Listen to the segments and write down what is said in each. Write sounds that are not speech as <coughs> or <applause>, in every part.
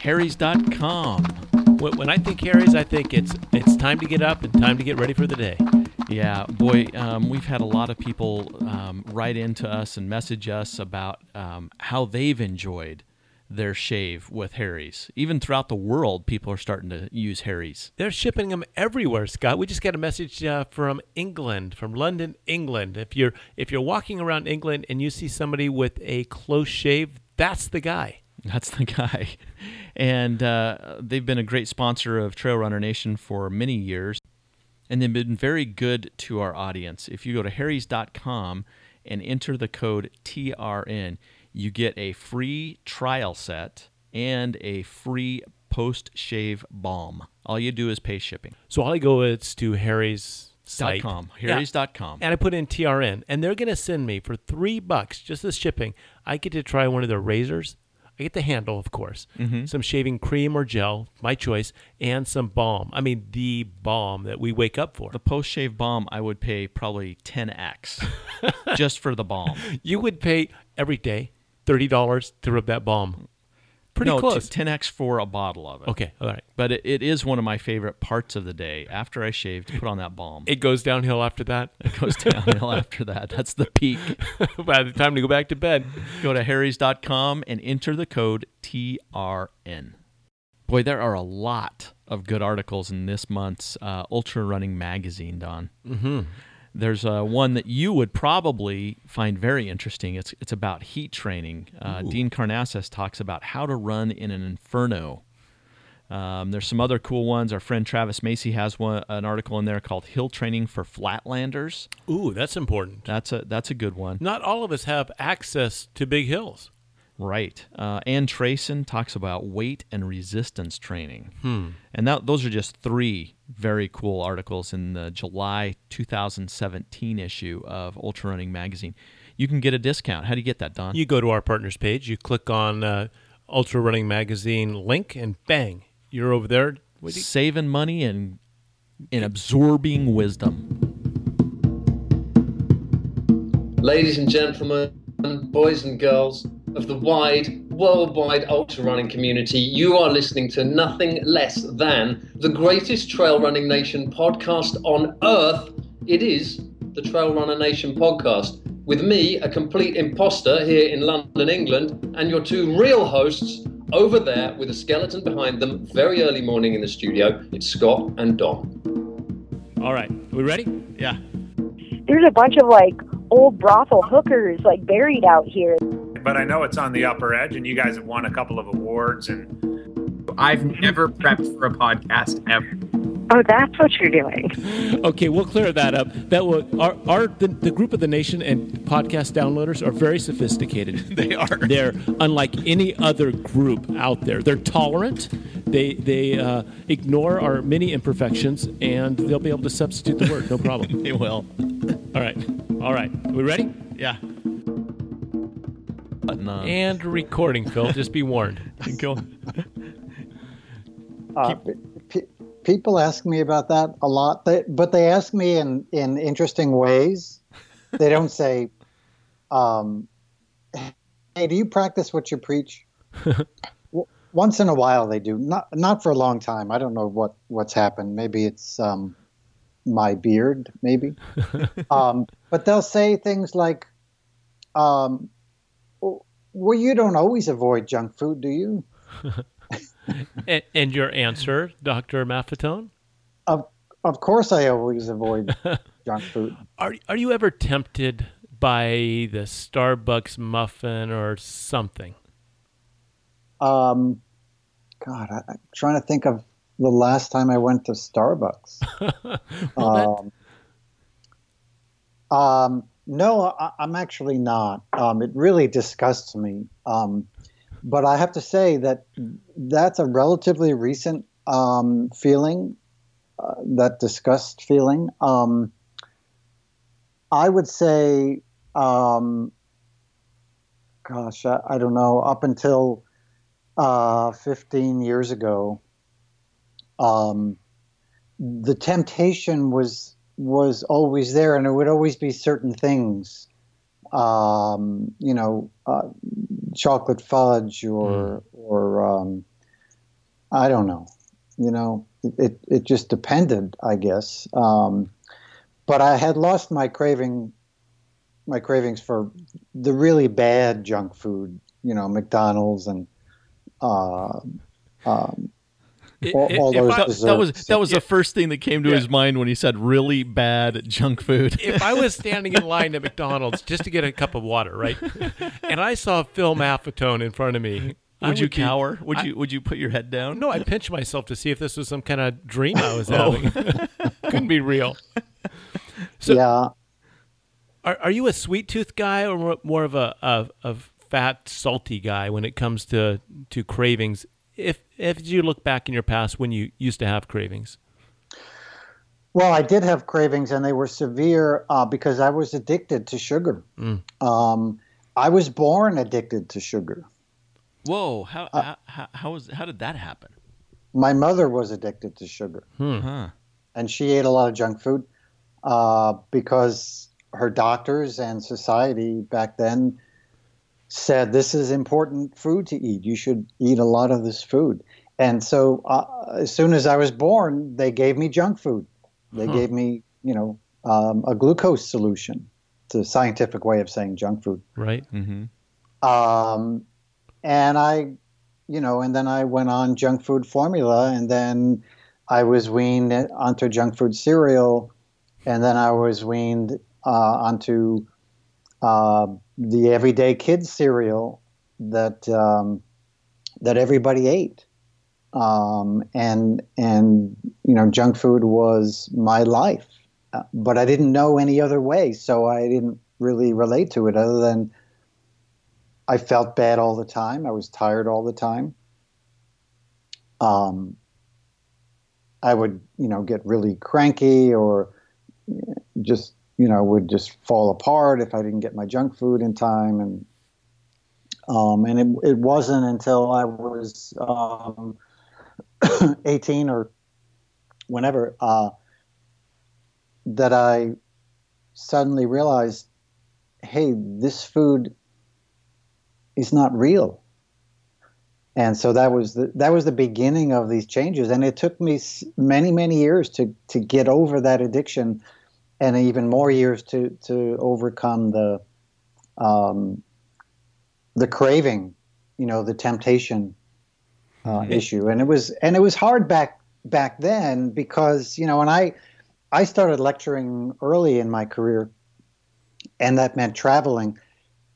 Harry's.com. When, when I think Harry's, I think it's it's time to get up and time to get ready for the day. Yeah, boy, um, we've had a lot of people um, write into us and message us about um, how they've enjoyed their shave with Harry's. Even throughout the world, people are starting to use Harry's. They're shipping them everywhere, Scott. We just got a message uh, from England, from London, England. If you're if you're walking around England and you see somebody with a close shave, that's the guy. <laughs> That's the guy. And uh, they've been a great sponsor of Trail Runner Nation for many years. And they've been very good to our audience. If you go to harrys.com and enter the code TRN, you get a free trial set and a free post shave balm. All you do is pay shipping. So all I go is to Harry's site. .com, Yeah. harrys.com. And I put in TRN, and they're going to send me for three bucks, just the shipping. I get to try one of their razors. I get the handle, of course, mm-hmm. some shaving cream or gel, my choice, and some balm. I mean, the balm that we wake up for. The post shave balm, I would pay probably 10x <laughs> just for the balm. You would pay every day thirty dollars to rub that balm. Pretty no, close. t- 10x for a bottle of it. okay, all right. But it, it is one of my favorite parts of the day. After I shave, put on that balm. It goes downhill after that. <laughs> It goes downhill after that. That's the peak. <laughs> By the time to go back to bed. Go to harrys.com and enter the code TRN. Boy, there are a lot of good articles in this month's uh, Ultra Running Magazine, Don. Mm-hmm. There's uh, one that you would probably find very interesting. It's it's about heat training. Uh, Dean Karnazes talks about how to run in an inferno. Um, there's some other cool ones. Our friend Travis Macy has one an article in there called "Hill Training for Flatlanders." Ooh, that's important. That's a that's a good one. Not all of us have access to big hills. Right. Uh, Ann Trason talks about weight and resistance training. And that, those are just three very cool articles in the July 2017 issue of Ultra Running Magazine. You can get a discount. How do you get that, Don? You go to our partners page, you click on uh, Ultra Running Magazine link, and bang, you're over there. What you- Saving money and, and absorbing wisdom. Ladies and gentlemen, boys and girls of the wide, worldwide ultra running community, you are listening to nothing less than the greatest trail running nation podcast on earth. It is the Trail Runner Nation podcast. With me, a complete imposter here in London, England, and your two real hosts over there with a skeleton behind them, very early morning in the studio. It's Scott and Don. All right, we ready? Yeah. there's a bunch of like old brothel hookers like buried out here. But I know it's on the upper edge, and you guys have won a couple of awards. And I've never prepped for a podcast ever. Oh, that's what you're doing. Okay, we'll clear that up. That will our, our the, the group of the nation and podcast downloaders are very sophisticated. <laughs> They are. They're unlike any other group out there. They're tolerant. They they uh, ignore our many imperfections, and they'll be able to substitute the word, no problem. <laughs> They will. All right, all right. We ready? Yeah. Button. And recording, Phil. Just be warned. <laughs> Go. Uh, pe- people ask me about that a lot, they, but they ask me in, in interesting ways. They don't <laughs> say, um, "Hey, do you practice what you preach?" <laughs> W- Once in a while, they do. Not not for a long time. I don't know what what's happened. Maybe it's um, my beard. Maybe, um, but they'll say things like, um, "Well, you don't always avoid junk food, do you?" <laughs> And, and your answer, Doctor Maffetone? Of of course, I always avoid <laughs> junk food. Are are you ever tempted by the Starbucks muffin or something? Um, God, I, I'm trying to think of the last time I went to Starbucks. <laughs> um, um, no, I, I'm actually not. Um, it really disgusts me. Um, but I have to say that that's a relatively recent um, feeling, uh, that disgust feeling. Um, I would say, um, gosh, I, I don't know, up until uh, 15 years ago, um, the temptation was was always there, and it would always be certain things, um, you know, uh, chocolate fudge or or um, I don't know. You know, it, it, it just depended, I guess. Um, but I had lost my craving, my cravings for the really bad junk food. You know, McDonald's and uh, um, all, it- all those I- That, that was desserts. that was the first thing that came to Yeah. his mind when he said really bad junk food. if I was <laughs> standing in line at McDonald's just to get a cup of water, right, and I saw Phil Maffetone in front of me, I would you be- cower? Would I- you would you put your head down? No, I pinched myself to see if this was some kind of dream I was Oh. having. <laughs> Couldn't be real. So- yeah. Are, are you a sweet tooth guy or more- more of a, a, a fat, salty guy when it comes to, to cravings? If if you look back in your past when you used to have cravings, Well, I did have cravings, and they were severe uh, because I was addicted to sugar. Mm. Um, I was born addicted to sugar. Whoa! How Uh, how, how how was how did that happen? My mother was addicted to sugar, Huh? and she ate a lot of junk food uh, because her doctors and society back then said this is important food to eat. You should eat a lot of this food. And so, uh, as soon as I was born, they gave me junk food. They Huh. gave me, you know, um, a glucose solution. It's a scientific way of saying junk food. right? Mm-hmm. Um, and I, you know, and then I went on junk food formula, and then I was weaned onto junk food cereal, and then I was weaned uh, onto uh, the everyday kids cereal that um, that everybody ate, um, and and you know, junk food was my life, uh, but I didn't know any other way, so I didn't really relate to it other than. I felt bad all the time. I was tired all the time. Um, I would, you know, get really cranky or just, you know, would just fall apart if I didn't get my junk food in time. And um, and it, it wasn't until I was um, <coughs> 18 or whenever uh, that I suddenly realized, hey, this food is not real. And so that was the that was the beginning of these changes, and it took me many many years to to get over that addiction, and even more years to to overcome the um, the craving, you know, the temptation uh, issue. And it was and it was hard back back then because you know, and I I started lecturing early in my career, and that meant traveling,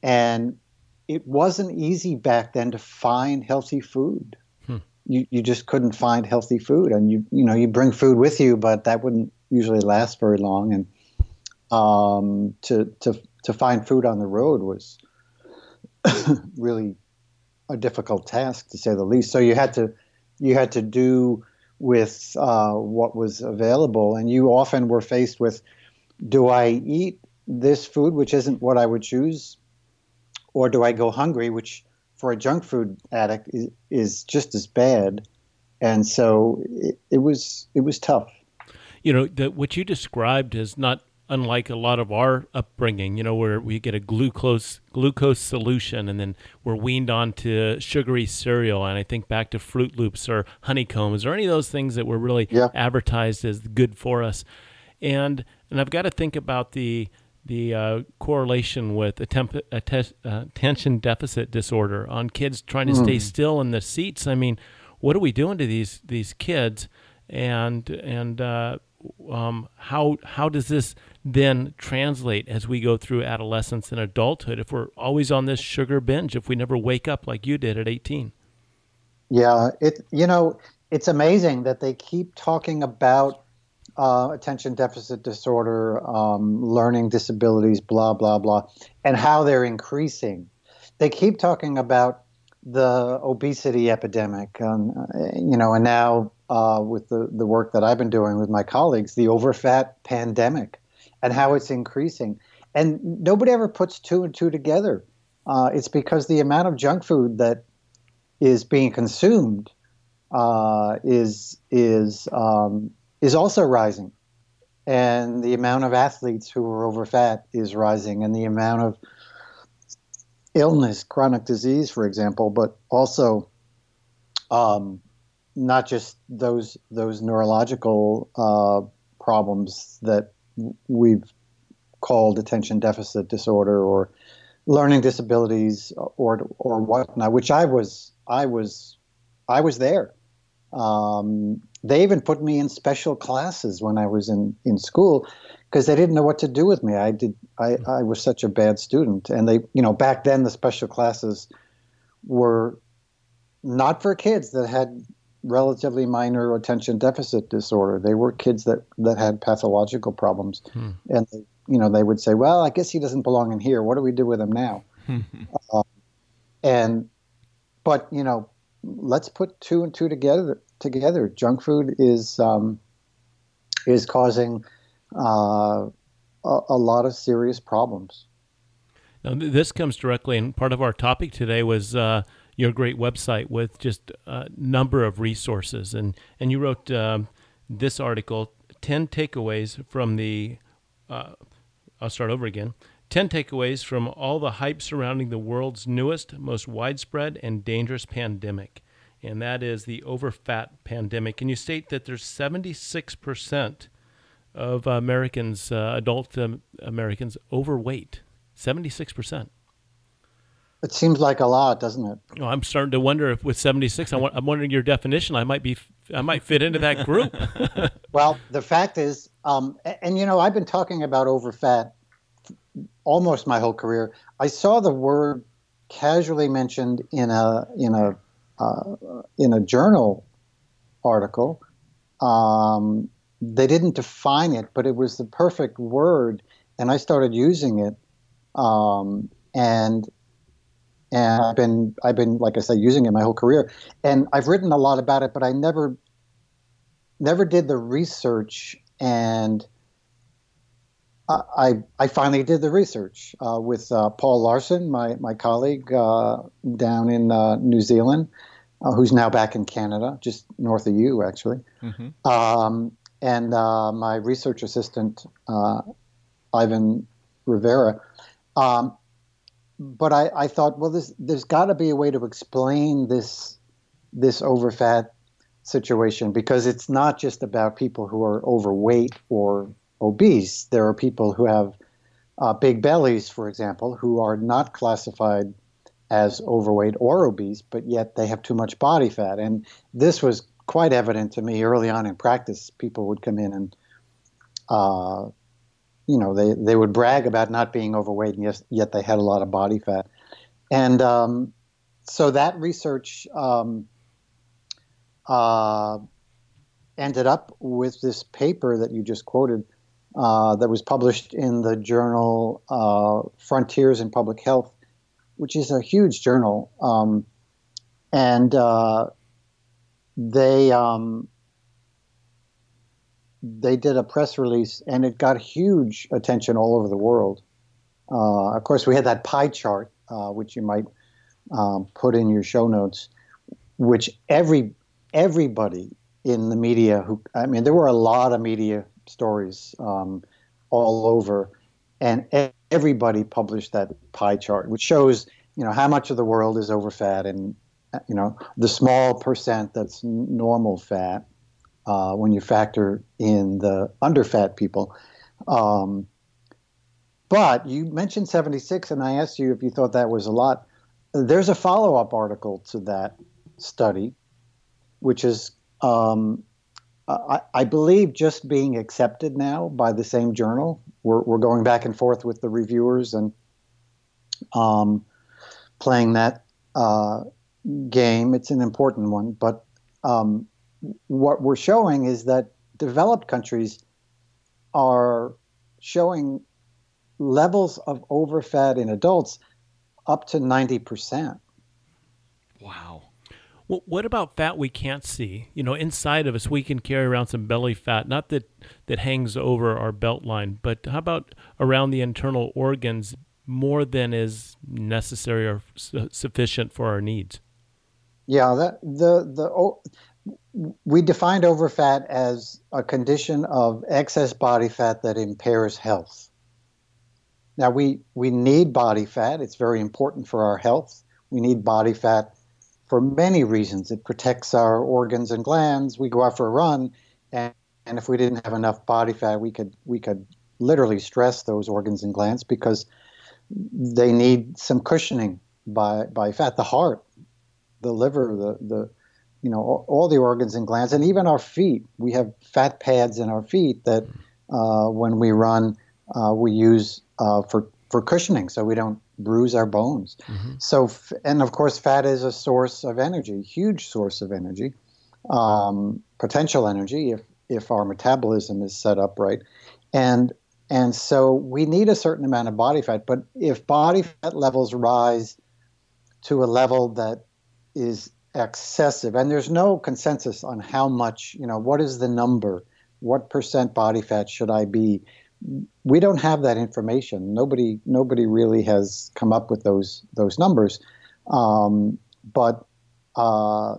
and it wasn't easy back then to find healthy food. Hmm. You you just couldn't find healthy food, and you you know you bring food with you, but that wouldn't usually last very long. And um, to to to find food on the road was <laughs> really a difficult task to say the least. So you had to you had to do with uh, what was available, and you often were faced with, do I eat this food, which isn't what I would choose, or do I go hungry, which for a junk food addict is, is just as bad. And so it, it was it was tough. You know, the, what you described is not unlike a lot of our upbringing. You know, where we get a glucose glucose solution, and then we're weaned on to sugary cereal. And I think back to Froot Loops or honeycombs or any of those things that were really Yeah. advertised as good for us. And and I've got to think about the the uh, correlation with attemp- atte- uh, attention deficit disorder on kids trying to stay still in the seats. I mean, what are we doing to these these kids? And and uh, um, how how does this then translate as we go through adolescence and adulthood? If we're always on this sugar binge, if we never wake up like you did at eighteen, Yeah, it you know it's amazing that they keep talking about uh, attention deficit disorder, um, learning disabilities, blah blah blah, and how they're increasing. They keep talking about the obesity epidemic, um, you know, and now uh, with the the work that I've been doing with my colleagues, the overfat pandemic, and how it's increasing. And nobody ever puts two and two together. Uh, it's because the amount of junk food that is being consumed uh, is is um, is also rising, and the amount of athletes who are overfat is rising, and the amount of illness, chronic disease, for example, but also um, not just those those neurological uh, problems that we've called attention deficit disorder or learning disabilities or or whatnot, which I was I was I was there. Um, they even put me in special classes when I was in, in school because they didn't know what to do with me. I did I, I was such a bad student, and they you know back then the special classes were not for kids that had relatively minor attention deficit disorder. They were kids that that had pathological problems, hmm. and they, you know they would say, "Well, I guess he doesn't belong in here. What do we do with him now?" uh, <laughs> and but you know, let's put two and two together. Together, junk food is um, is causing uh, a, a lot of serious problems. Now, this comes directly, and part of our topic today was uh, your great website with just a number of resources, and and you wrote um, this article, ten takeaways from the. Uh, I'll start over again. 10 takeaways from all the hype surrounding the world's newest, most widespread, and dangerous pandemic. And that is the overfat pandemic. And you state that there's 76% of Americans, uh, adult um, Americans, overweight. 76%. It seems like a lot, doesn't it? Oh, I'm starting to wonder if with 76, I am wondering your definition. I might be, I might fit into that group. <laughs> well, the fact is, um, and, and you know, I've been talking about overfat almost my whole career. I saw the word casually mentioned in a in a uh, in a journal article. Um, they didn't define it, but it was the perfect word, and I started using it. Um, and and I've been I've been like I said using it my whole career, and I've written a lot about it, but I never never did the research and I, I finally did the research uh, with uh, Paul Laursen, my, my colleague uh, down in uh, New Zealand, uh, who's now back in Canada, just north of you, actually. Mm-hmm. Um, and uh, my research assistant, Ivan Rivera. Um, but I, I, thought, well, this, there's got to be a way to explain this, this overfat situation because it's not just about people who are overweight or obese. There are people who have uh, big bellies, for example, who are not classified as overweight or obese, but yet they have too much body fat. And this was quite evident to me early on in practice. People would come in and, uh, you know, they, they would brag about not being overweight, and yet, yet they had a lot of body fat. And um, so that research um, uh, ended up with this paper that you just quoted uh, that was published in the journal uh, Frontiers in Public Health, which is a huge journal. Um, and uh, they um, they did a press release, and it got huge attention all over the world. Uh, of course, we had that pie chart, uh, which you might um, put in your show notes, which every everybody in the media who I mean, there were a lot of media stories um, all over, and everybody published that pie chart, which shows you know how much of the world is overfat and you know the small percent that's normal fat uh, when you factor in the underfat people. Um, but you mentioned 76, and I asked you if you thought that was a lot. There's a follow up article to that study, which is um, I, I, believe just being accepted now by the same journal. We're, we're going back and forth with the reviewers and um, playing that uh, game. It's an important one, but um, what we're showing is that developed countries are showing levels of overfat in adults up to 90%. Wow. Well, what about fat we can't see? You know, inside of us, we can carry around some belly fat, not that that hangs over our belt line, but how about around the internal organs more than is necessary or su- sufficient for our needs? Yeah, that the the oh, we defined overfat as a condition of excess body fat that impairs health. Now we we need body fat. It's very important for our health. We need body fat for many reasons. It protects our organs and glands. We go out for a run, and, and if we didn't have enough body fat, we could we could literally stress those organs and glands because they need some cushioning by by fat. The heart, the liver, the the you know all, all the organs and glands, and even our feet. We have fat pads in our feet that uh, when we run, uh, we use uh, for for cushioning, so we don't bruise our bones. So, and of course, fat is a source of energy, huge source of energy, um, potential energy if if our metabolism is set up right, and and so we need a certain amount of body fat. But if body fat levels rise to a level that is excessive, and there's no consensus on how much, you know, what is the number, what percent body fat should I be? We don't have that information. Nobody, nobody really has come up with those those numbers. Um, but uh,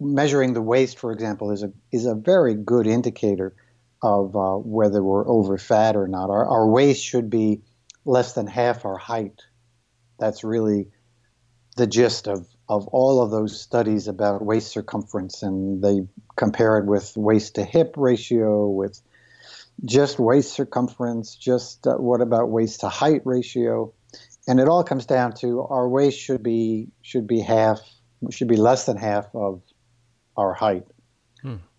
measuring the waist, for example, is a is a very good indicator of uh, whether we're over fat or not. Our, our waist should be less than half our height. That's really the gist of, of all of those studies about waist circumference, and they compare it with waist to hip ratio, with just waist circumference, just uh, what about waist to height ratio, and it all comes down to our waist should be should be half should be less than half of our height.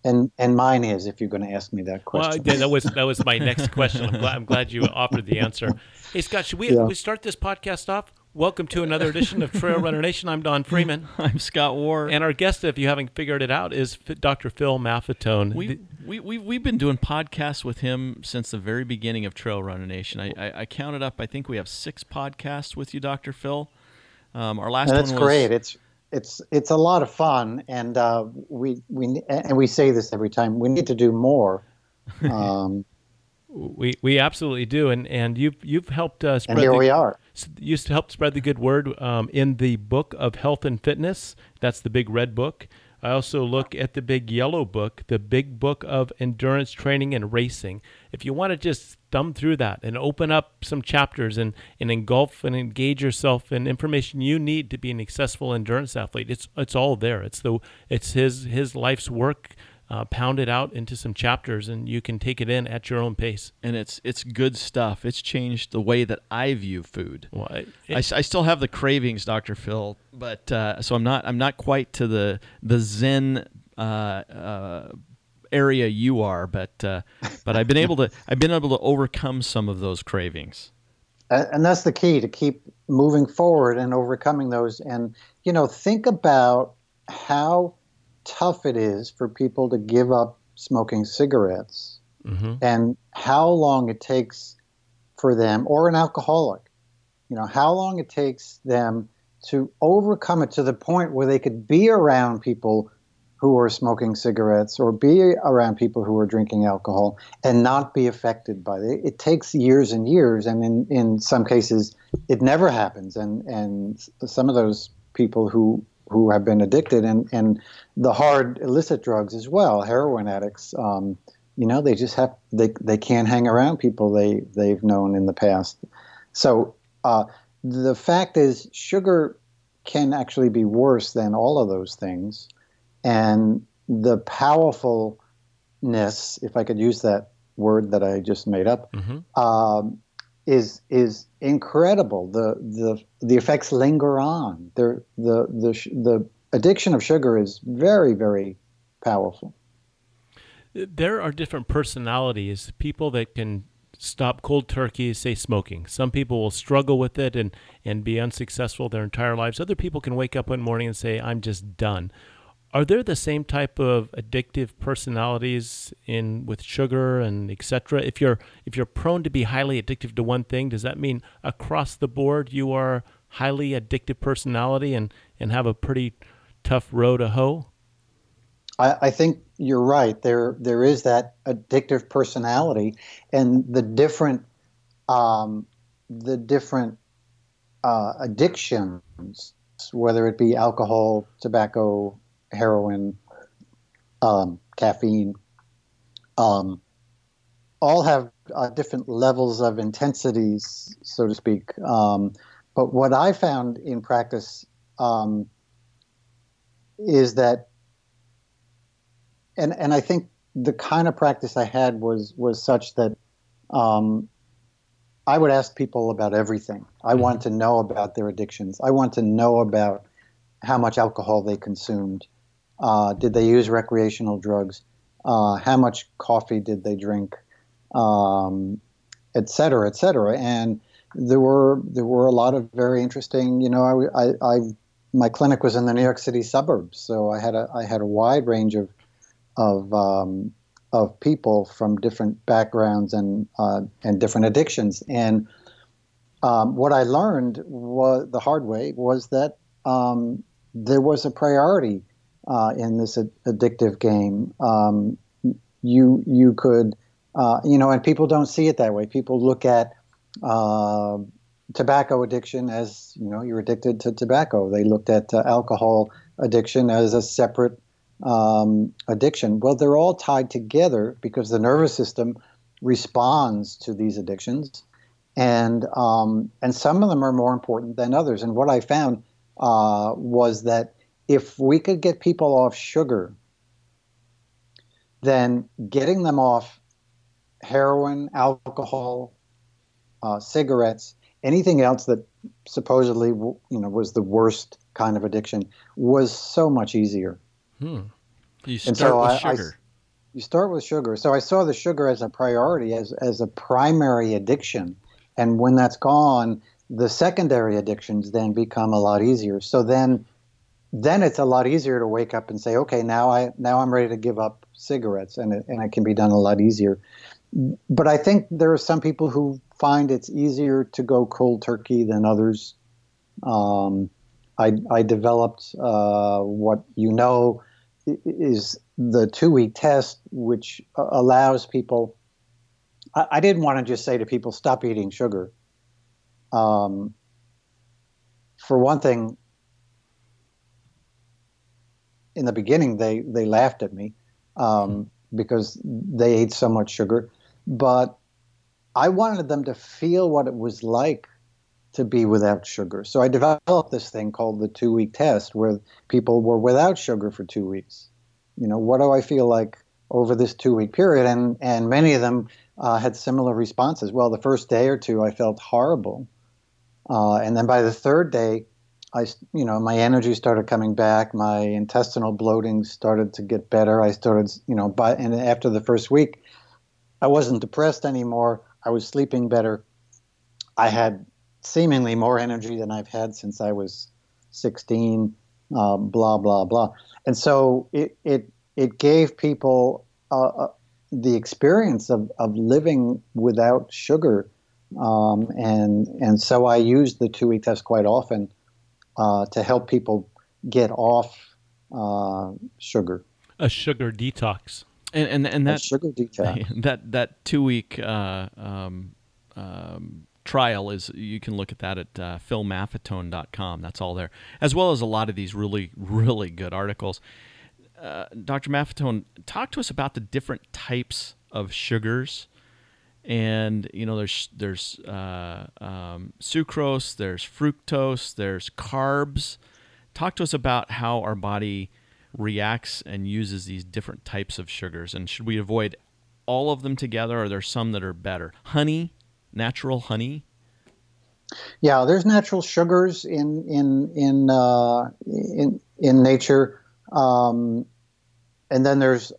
And and mine is if you're going to ask me that Well, question. yeah, that was that was my next question. I'm glad, I'm glad you offered the answer. Hey, Scott, should we, Yeah. we start this podcast off? Welcome to another edition of Trail Runner Nation. I'm Don Freeman, <laughs> I'm Scott Ward. and our guest, if you haven't figured it out, is Dr. Phil Maffetone. we, we, we, we've been doing podcasts with him since the very beginning of Trail Runner Nation. I, I, I counted up, I think we have six podcasts with you, Dr. Phil. Um, our last And that's one was. great. It's it's it's a lot of fun, and uh, we we and we say this every time. We need to do more. <laughs> Um, we we absolutely do, and and you've you've helped uh, spread and here the, we are. Used to help spread the good word um, in the book of health and fitness. That's the big red book. I also look at the big yellow book, the big book of endurance training and racing. If you want to just thumb through that and open up some chapters and, and engulf and engage yourself in information you need to be an successful endurance athlete, it's it's all there. It's the it's his his life's work uh, it out into some chapters, and you can take it in at your own pace. and it's it's good stuff. It's changed the way that I view food. Well, it- I, s- I still have the cravings, Doctor Phil, but uh, so I'm not I'm not quite to the the Zen uh, uh, area you are, but uh, but I've been able to <laughs> I've been able to overcome some of those cravings. And that's the key to keep moving forward and overcoming those and you know think about how tough it is for people to give up smoking cigarettes Mhm. and how long it takes for them or an alcoholic you know how long it takes them to overcome it to the point where they could be around people who are smoking cigarettes or be around people who are drinking alcohol and not be affected by it. It takes years and years, and in, in some cases, it never happens. And and some of those people who who have been addicted and and the hard illicit drugs as well, heroin addicts. Um, you know, they just have they they can't hang around people they they've known in the past. So uh, the fact is, sugar can actually be worse than all of those things, and the powerfulness, if I could use that word that I just made up, Mhm. um, is is incredible. The the the effects linger on. They're, the the the addiction of sugar is very very powerful. there are different personalities people that can stop cold turkey say smoking some people will struggle with it and and be unsuccessful their entire lives other people can wake up one morning and say i'm just done are there the same type of addictive personalities in with sugar and etc if you're if you're prone to be highly addictive to one thing does that mean across the board you are highly addictive personality and and have a pretty tough row to hoe I, I think you're right. There there is that addictive personality, and the different um, the different uh, addictions, whether it be alcohol, tobacco, heroin, um, caffeine, um, all have uh, different levels of intensities, so to speak. Um, but what I found in practice um, is that, and and I think the kind of practice I had was was such that um, I would ask people about everything. I Mm-hmm. want to know about their addictions. I want to know about how much alcohol they consumed. Uh, did they use recreational drugs? Uh, how much coffee did they drink? Um, et cetera, et cetera. And there were there were a lot of very interesting. You know, I, I, I my clinic was in the New York City suburbs, so I had a I had a wide range of of um, of people from different backgrounds and uh, and different addictions. And um, what I learned was the hard way was that um, there was a priority uh, in this ad- addictive game. Um, you you could uh, you know, and people don't see it that way. People look at uh, tobacco addiction as you know you're addicted to tobacco. They looked at uh, alcohol addiction as a separate um, addiction. Well, they're all tied together because the nervous system responds to these addictions, and um, and some of them are more important than others. And what I found uh, was that if we could get people off sugar, then getting them off heroin, alcohol, uh, cigarettes, anything else that supposedly you know was the worst kind of addiction was so much easier. Hmm. You start so with I- I sugar. You start with sugar. So I saw the sugar as a priority, as as a primary addiction, and when that's gone, the secondary addictions then become a lot easier. So then, then it's a lot easier to wake up and say, okay, now I now I'm ready to give up cigarettes, and it, and it can be done a lot easier. But I think there are some people who find it's easier to go cold turkey than others. Um, I, I developed uh, what you know is the two week test, which allows people. I, I didn't want to just say to people, stop eating sugar. Um, for one thing, in the beginning, they, they laughed at me um, because they ate so much sugar. But I wanted them to feel what it was like to be without sugar. So I developed this thing called the two week test where people were without sugar for two weeks. You know, what do I feel like over this two week period? And, and many of them uh, had similar responses. Well, the first day or two, I felt horrible. Uh, and then by the third day, I, you know, my energy started coming back. My intestinal bloating started to get better. I started, you know, but and after the first week, I wasn't depressed anymore. I was sleeping better. I had seemingly more energy than I've had since I was 16. Uh, blah blah blah. And so it it it gave people uh, uh, the experience of of living without sugar. Um, and and so I used the two week test quite often uh, to help people get off uh, sugar. A sugar detox. and and and A that sugar detox. <laughs> that that two week uh, um, um, trial is you can look at that at uh, philmaffetone.com. That's all there, as well as a lot of these really really good articles. Uh, Dr. Maffetone, talk to us about the different types of sugars. And you know, there's there's uh, um, sucrose, there's fructose, there's carbs. Talk to us about how our body reacts and uses these different types of sugars, and should we avoid all of them together, or are there some that are better? Honey, natural honey. Yeah, there's natural sugars in in in uh, in in nature, um, and then there's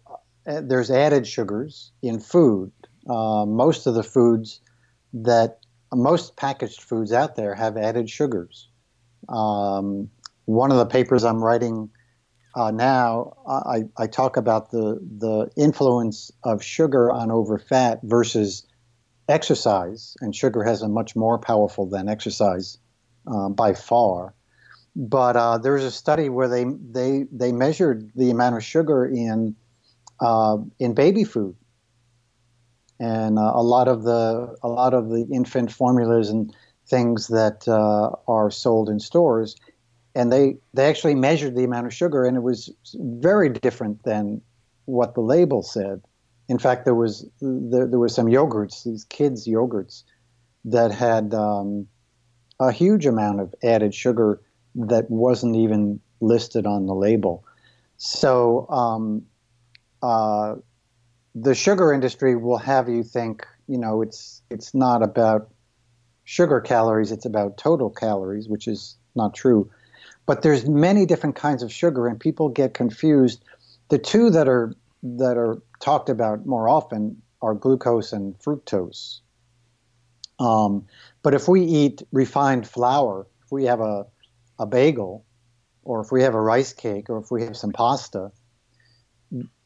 uh, there's added sugars in food. Uh, most of the foods that most packaged foods out there have added sugars. Um, one of the papers I'm writing uh, now, I, I talk about the the influence of sugar on over fat versus exercise, and sugar has a much more powerful than exercise uh, by far. But uh, there was a study where they they they measured the amount of sugar in uh, in baby food, and uh, a lot of the a lot of the infant formulas and things that uh, are sold in stores, and they they actually measured the amount of sugar, and it was very different than what the label said. In fact, there was there, there were some yogurts, these kids yogurts, that had um, a huge amount of added sugar that wasn't even listed on the label. So um, uh, the sugar industry will have you think, you know, it's it's not about sugar calories; it's about total calories, which is not true. But there's many different kinds of sugar, and people get confused. The two that are that are talked about more often are glucose and fructose. Um, but if we eat refined flour, if we have a, a bagel, or if we have a rice cake, or if we have some pasta,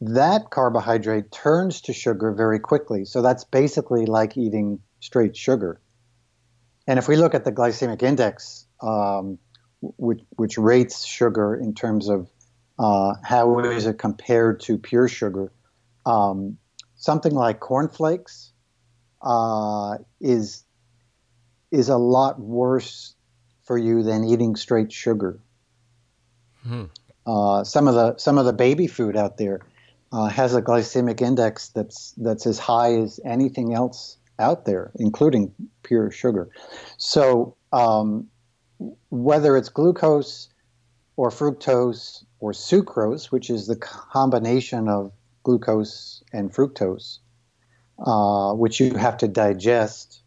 that carbohydrate turns to sugar very quickly. So that's basically like eating straight sugar. And if we look at the glycemic index, um, which, which rates sugar in terms of uh, how is it compared to pure sugar, um, something like cornflakes uh, is is a lot worse for you than eating straight sugar. Hmm. Uh, some of the some of the baby food out there uh, has a glycemic index that's that's as high as anything else out there, including pure sugar. So um, whether it's glucose or fructose or sucrose, which is the combination of glucose and fructose, uh, which you have to digest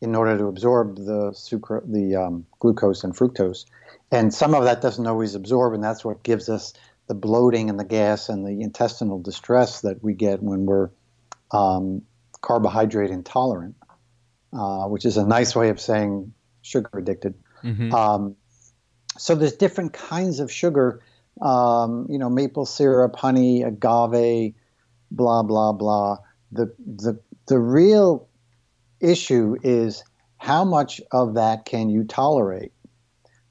in order to absorb the sucra- the um, glucose and fructose. And some of that doesn't always absorb, and that's what gives us the bloating and the gas and the intestinal distress that we get when we're um, carbohydrate intolerant, uh, which is a nice way of saying sugar addicted. Mm-hmm. Um, so there's different kinds of sugar, um, you know, maple syrup, honey, agave, blah blah blah. The the the real issue is how much of that can you tolerate?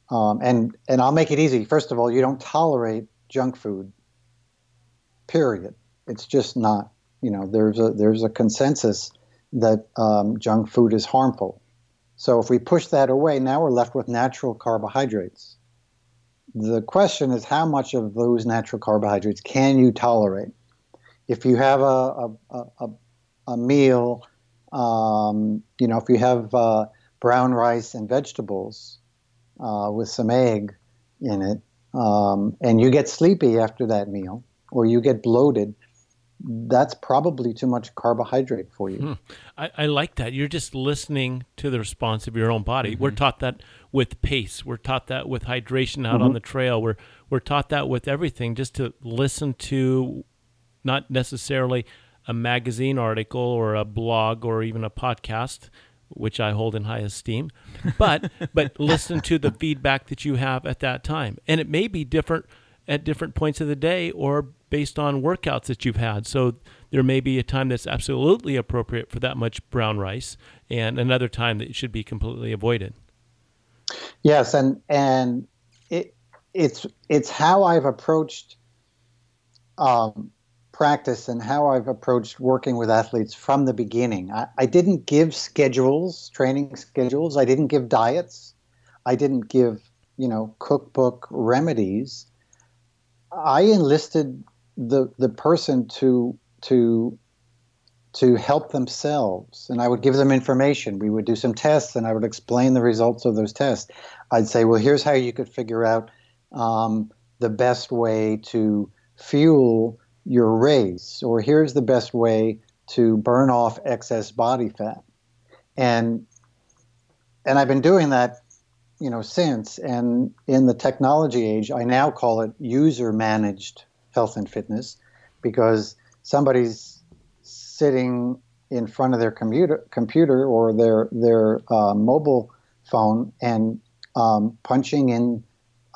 Um, and and I'll make it easy. First of all, you don't tolerate junk food. Period. It's just not. You know, there's a there's a consensus that um, junk food is harmful. So if we push that away, now we're left with natural carbohydrates. The question is how much of those natural carbohydrates can you tolerate? If you have a, a, a, a meal, um, you know, if you have uh, brown rice and vegetables, uh, with some egg in it, um, and you get sleepy after that meal, or you get bloated, that's probably too much carbohydrate for you. Hmm. I, I, like that. You're just listening to the response of your own body. Mm-hmm. We're taught that with pace. We're taught that with hydration out mm-hmm. on the trail. We're we're taught that with everything. Just to listen to, not necessarily a magazine article or a blog or even a podcast which I hold in high esteem, but <laughs> but listen to the feedback that you have at that time, and it may be different at different points of the day or based on workouts that you've had. So there may be a time that's absolutely appropriate for that much brown rice, and another time that should be completely avoided. Yes, and and it it's it's how I've approached um, practice and how I've approached working with athletes from the beginning. I, I, didn't give schedules, training schedules. I didn't give diets. I didn't give, you know, cookbook remedies. I enlisted the the person to to to help themselves, and I would give them information. We would do some tests, and I would explain the results of those tests. I'd say, well, here's how you could figure out um, the best way to fuel your race, or here's the best way to burn off excess body fat. And and I've been doing that, you know, since. And in the technology age, I now call it user managed health and fitness because somebody's sitting in front of their computer computer or their their uh, mobile phone and um, punching in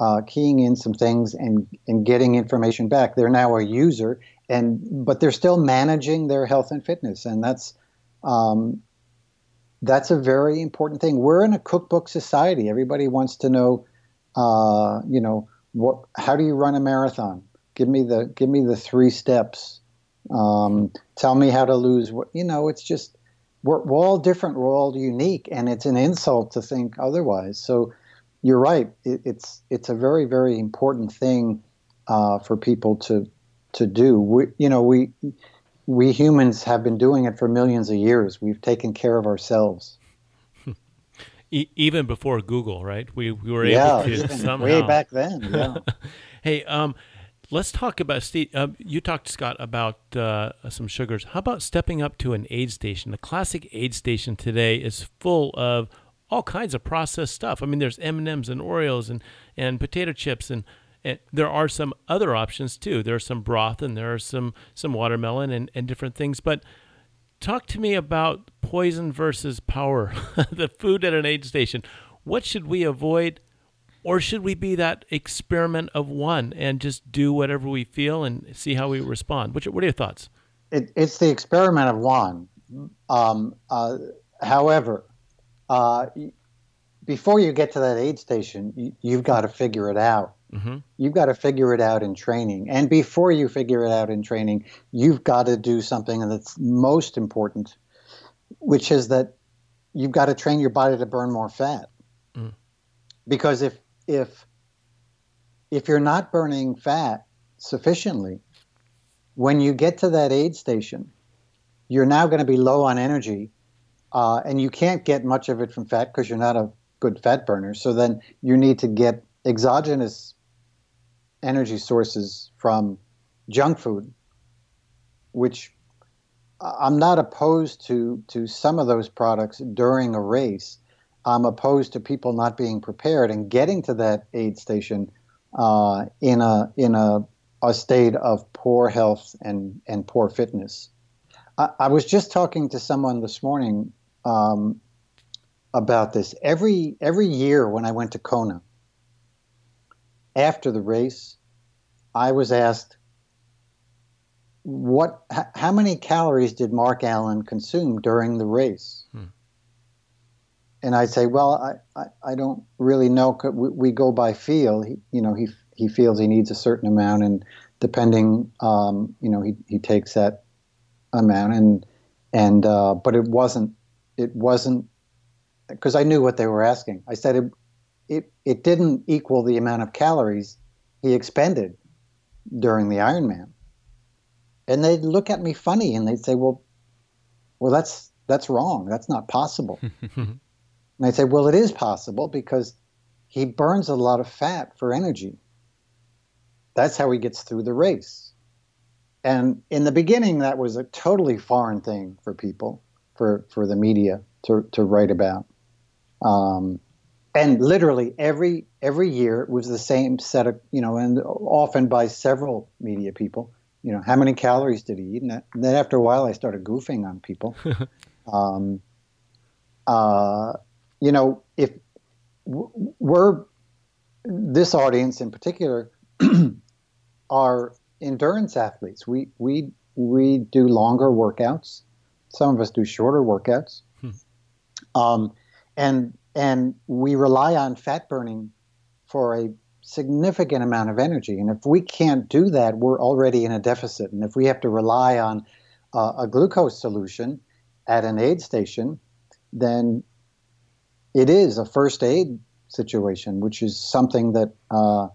uh, keying in some things and, and getting information back. They're now a user, and but they're still managing their health and fitness, and that's um, that's a very important thing. We're in a cookbook society. Everybody wants to know, uh, you know, what how do you run a marathon? Give me the give me the three steps. Um, tell me how to lose. What you know? It's just we're, we're all different. We're all unique, and it's an insult to think otherwise. So you're right. It, it's it's a very very important thing uh, for people to to do. We, you know, we we humans have been doing it for millions of years. We've taken care of ourselves. E- even before Google, right? We we were yeah, able to somehow. way back then. <laughs> Yeah. Hey, um, let's talk about Steve. Um, you talked Scott about uh, some sugars. How about stepping up to an aid station? The classic aid station today is full of all kinds of processed stuff. I mean, there's M and M's and Oreos and and potato chips and. And there are some other options too. There's some broth and there are some some watermelon and, and different things. But talk to me about poison versus power, <laughs> the food at an aid station. What should we avoid? Or should we be that experiment of one and just do whatever we feel and see how we respond? What, what are your thoughts? It, it's the experiment of one. Um, uh, however, uh, before you get to that aid station, you, you've got to figure it out. Mm-hmm. You've got to figure it out in training. And before you figure it out in training, you've got to do something that's most important, which is that you've got to train your body to burn more fat. Mm. Because if if if you're not burning fat sufficiently, when you get to that aid station, you're now going to be low on energy, uh, and you can't get much of it from fat because you're not a good fat burner. So then you need to get exogenous energy sources from junk food, which I'm not opposed to to some of those products during a race. I'm opposed to people not being prepared and getting to that aid station uh, in a in a, a state of poor health and and poor fitness. I, I was just talking to someone this morning um, about this. Every every year when I went to Kona, after the race, I was asked, "What? H- how many calories did Mark Allen consume during the race?" Hmm. And I'd say, "Well, I, I, I don't really know. We, we go by feel. He, you know, he he feels he needs a certain amount, and depending, um, you know, he he takes that amount, and and uh, but it wasn't it wasn't because I knew what they were asking. I said it, it it didn't equal the amount of calories he expended during the Ironman. And they'd look at me funny and they'd say, "Well, well, that's that's wrong. That's not possible." <laughs> and I'd say, "Well, it is possible because he burns a lot of fat for energy. That's how he gets through the race." And in the beginning, that was a totally foreign thing for people, for for the media to to write about. Um, and literally every every year it was the same set of you know and often by several media people you know how many calories did he eat? And, then after a while i started goofing on people. <laughs> Um, uh, you know if we're this audience in particular <clears throat> are endurance athletes. We we we do longer workouts some of us do shorter workouts um, and and we rely on fat burning for a significant amount of energy. And if we can't do that, we're already in a deficit. And if we have to rely on uh, a glucose solution at an aid station, then it is a first aid situation, which is something that uh,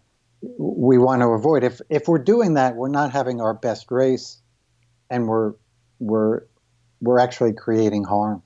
we want to avoid. If if we're doing that, we're not having our best race, and we're we're we're actually creating harm.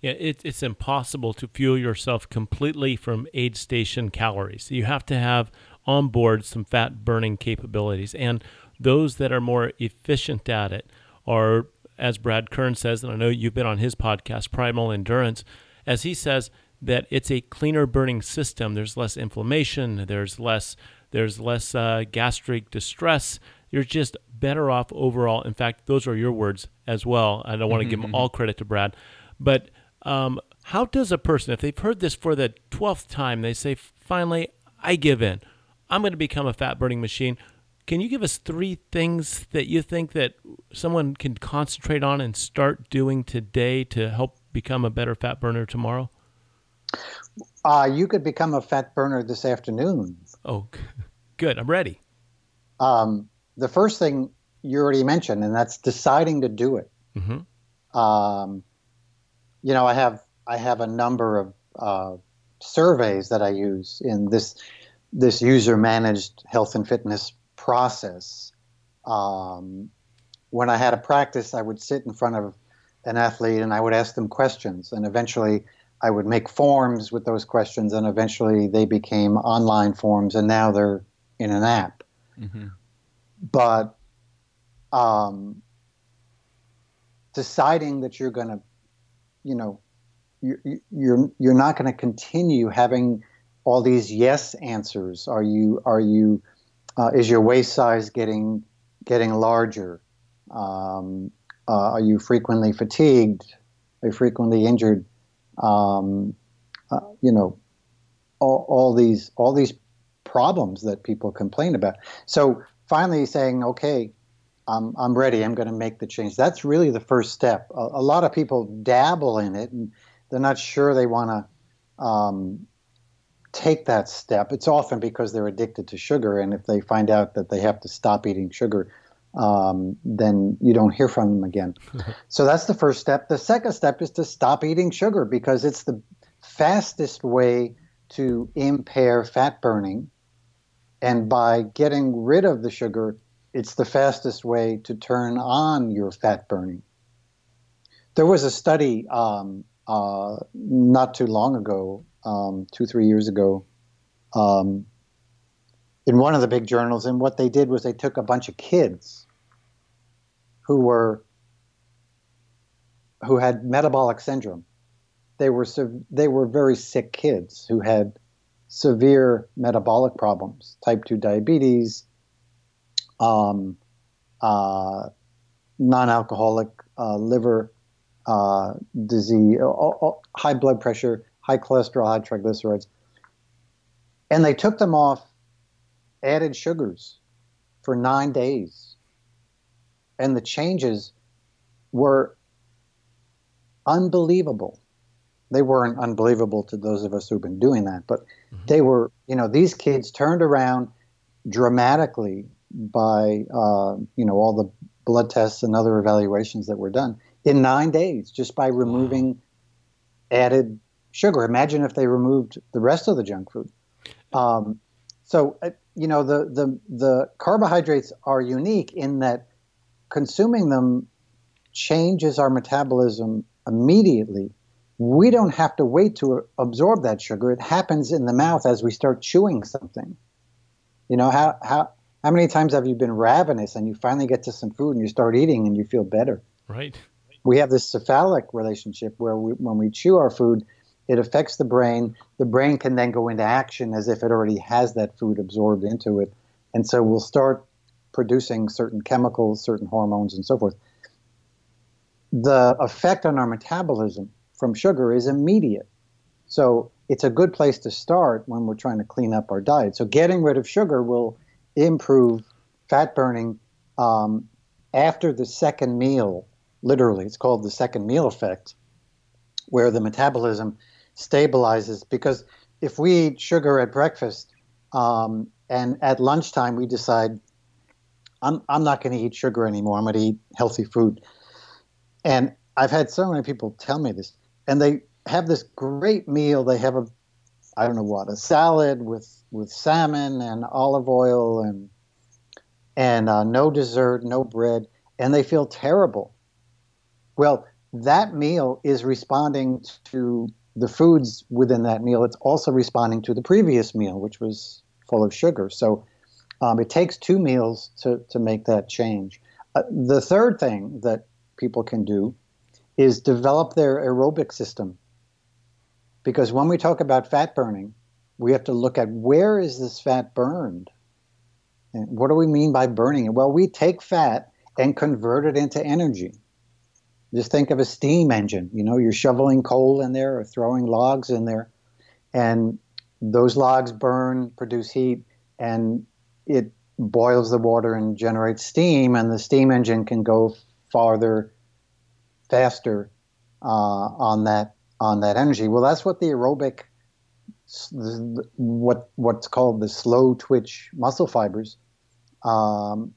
Yeah, it, it's impossible to fuel yourself completely from aid station calories. You have to have on board some fat burning capabilities. And those that are more efficient at it are, as Brad Kearns says, and I know you've been on his podcast, Primal Endurance, as he says, that it's a cleaner burning system. There's less inflammation. There's less there's less uh, gastric distress. You're just better off overall. In fact, those are your words as well. I don't want to give them all credit to Brad, but um, how does a person, if they've heard this for the 12th time, they say, finally, I give in. I'm going to become a fat burning machine. Can you give us three things that you think that someone can concentrate on and start doing today to help become a better fat burner tomorrow? Uh, you could become a fat burner this afternoon. Oh, <laughs> good. I'm ready. Um, the first thing you already mentioned, and that's deciding to do it. Mm-hmm. Um, you know, I have I have a number of uh, surveys that I use in this this user managed health and fitness process. Um, when I had a practice, I would sit in front of an athlete and I would ask them questions, and eventually I would make forms with those questions, and eventually they became online forms, and now they're in an app. Mm-hmm. But um, deciding that you're going to, you know, you, you- you're you're not going to continue having all these yes answers. Are you are you uh, is your waist size getting getting larger? Um, uh, are you frequently fatigued? Are you frequently injured? Um, uh, you know, all, all these all these problems that people complain about. So finally, saying, okay, I'm I'm ready. I'm going to make the change. That's really the first step. A, a lot of people dabble in it, and they're not sure they want to um, take that step. It's often because they're addicted to sugar, and if they find out that they have to stop eating sugar, um, then you don't hear from them again. <laughs> so that's the first step. The second step is to stop eating sugar because it's the fastest way to impair fat burning. And by getting rid of the sugar, it's the fastest way to turn on your fat burning. There was a study um, uh, not too long ago, um, two, three years ago, um, in one of the big journals. And what they did was they took a bunch of kids who were who had metabolic syndrome. They were they were very sick kids who had severe metabolic problems, type two diabetes, um, uh, non-alcoholic uh, liver uh, disease, uh, uh, high blood pressure, high cholesterol, high triglycerides, and they took them off added sugars for nine days, and the changes were unbelievable. They weren't unbelievable to those of us who've been doing that, but they were. You know, these kids turned around dramatically by uh, you know all the blood tests and other evaluations that were done in nine days just by removing added sugar. Imagine if they removed the rest of the junk food. Um, so uh, you know the the the carbohydrates are unique in that consuming them changes our metabolism immediately. We don't have to wait to absorb that sugar. It happens in the mouth as we start chewing something. You know how how how many times have you been ravenous and you finally get to some food and you start eating and you feel better? Right. we have this cephalic relationship where we, when we chew our food, it affects the brain. The brain can then go into action as if it already has that food absorbed into it. And so we'll start producing certain chemicals, certain hormones, and so forth. The effect on our metabolism from sugar is immediate. So it's a good place to start when we're trying to clean up our diet. So getting rid of sugar will improve fat burning um, after the second meal literally. It's called the second meal effect, where the metabolism stabilizes. Because if we eat sugar at breakfast um, and at lunchtime we decide, I'm, I'm not going to eat sugar anymore, I'm going to eat healthy food. And I've had so many people tell me this, and they have this great meal. They have a, I don't know what, a salad with, with salmon and olive oil and and uh, no dessert, no bread, and they feel terrible. Well, that meal is responding to the foods within that meal. It's also responding to the previous meal, which was full of sugar. So um, it takes two meals to, to make that change. Uh, the third thing that people can do is develop their aerobic system. Because when we talk about fat burning, we have to look at where is this fat burned? And what do we mean by burning it? Well, we take fat and convert it into energy. Just think of a steam engine. You know, you're shoveling coal in there or throwing logs in there, and those logs burn, produce heat, and it boils the water and generates steam, and the steam engine can go farther, faster uh, on that on that energy. Well, that's what the aerobic, what what's called the slow twitch muscle fibers, um,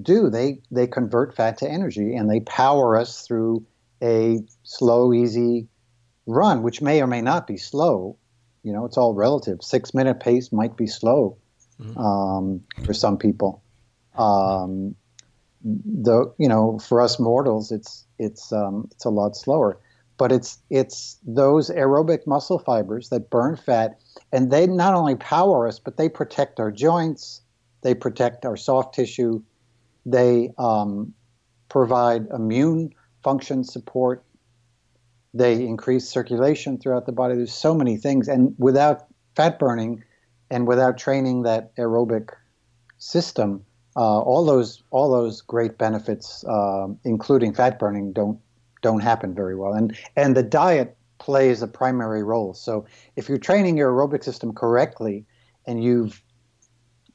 do. They they convert fat to energy and they power us through a slow, easy run, which may or may not be slow. You know, it's all relative. Six minute pace might be slow um, for some people. Um, the you know for us mortals it's it's um, it's a lot slower. But it's it's those aerobic muscle fibers that burn fat and they not only power us but they protect our joints they protect our soft tissue they um, provide immune function support they increase circulation throughout the body. There's so many things and without fat burning and without training that aerobic system uh, all those all those great benefits, um, including fat burning, don't don't happen very well. And and the diet plays a primary role. So if you're training your aerobic system correctly, and you've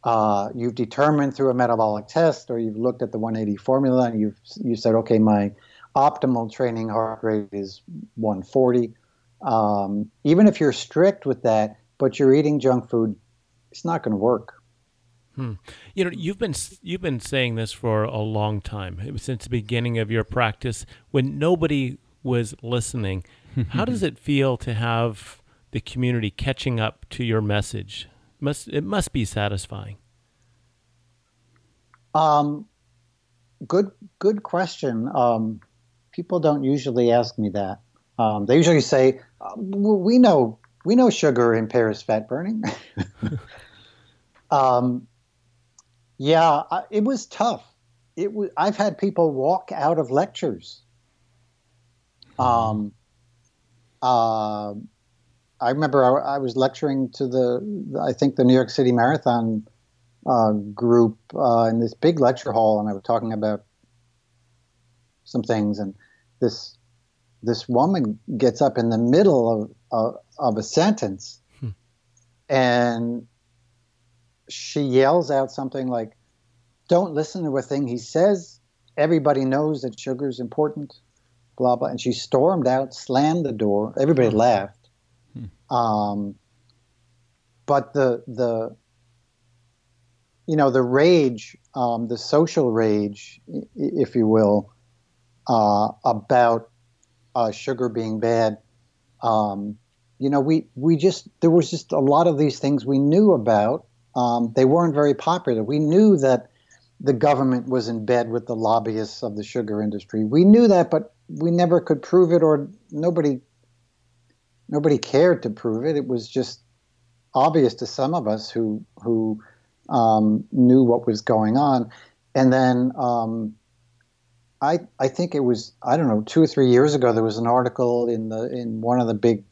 uh, you've determined through a metabolic test, or you've looked at the 180 formula, and you've you said, okay, my optimal training heart rate is 140. Um, even if you're strict with that, but you're eating junk food, it's not going to work. Hmm. You know, you've been you've been saying this for a long time, since the beginning of your practice, when nobody was listening. <laughs> How does it feel to have the community catching up to your message? Must it must be satisfying? Um, good good question. Um, people don't usually ask me that. Um, they usually say, "We know we know sugar impairs fat burning." <laughs> <laughs> um, yeah, it was tough. It was. I've had people walk out of lectures. Um, uh, I remember I, I, was lecturing to the, I think the New York City Marathon uh, group uh, in this big lecture hall, and I was talking about some things, and this this woman gets up in the middle of of, of a sentence, hmm. and she yells out something like, "Don't listen to a thing he says. Everybody knows that sugar is important." Blah blah. And she stormed out, slammed the door. Everybody hmm. laughed. Hmm. Um, but the the you know the rage, um, the social rage, if you will, uh, about uh, sugar being bad. Um, you know, we we just there was just a lot of these things we knew about, um, they weren't very popular. We knew that the government was in bed with the lobbyists of the sugar industry. We knew that, but we never could prove it, or nobody nobody cared to prove it. It was just obvious to some of us who who um, knew what was going on. And then um, I I think it was I don't know two or three years ago there was an article in the in one of the big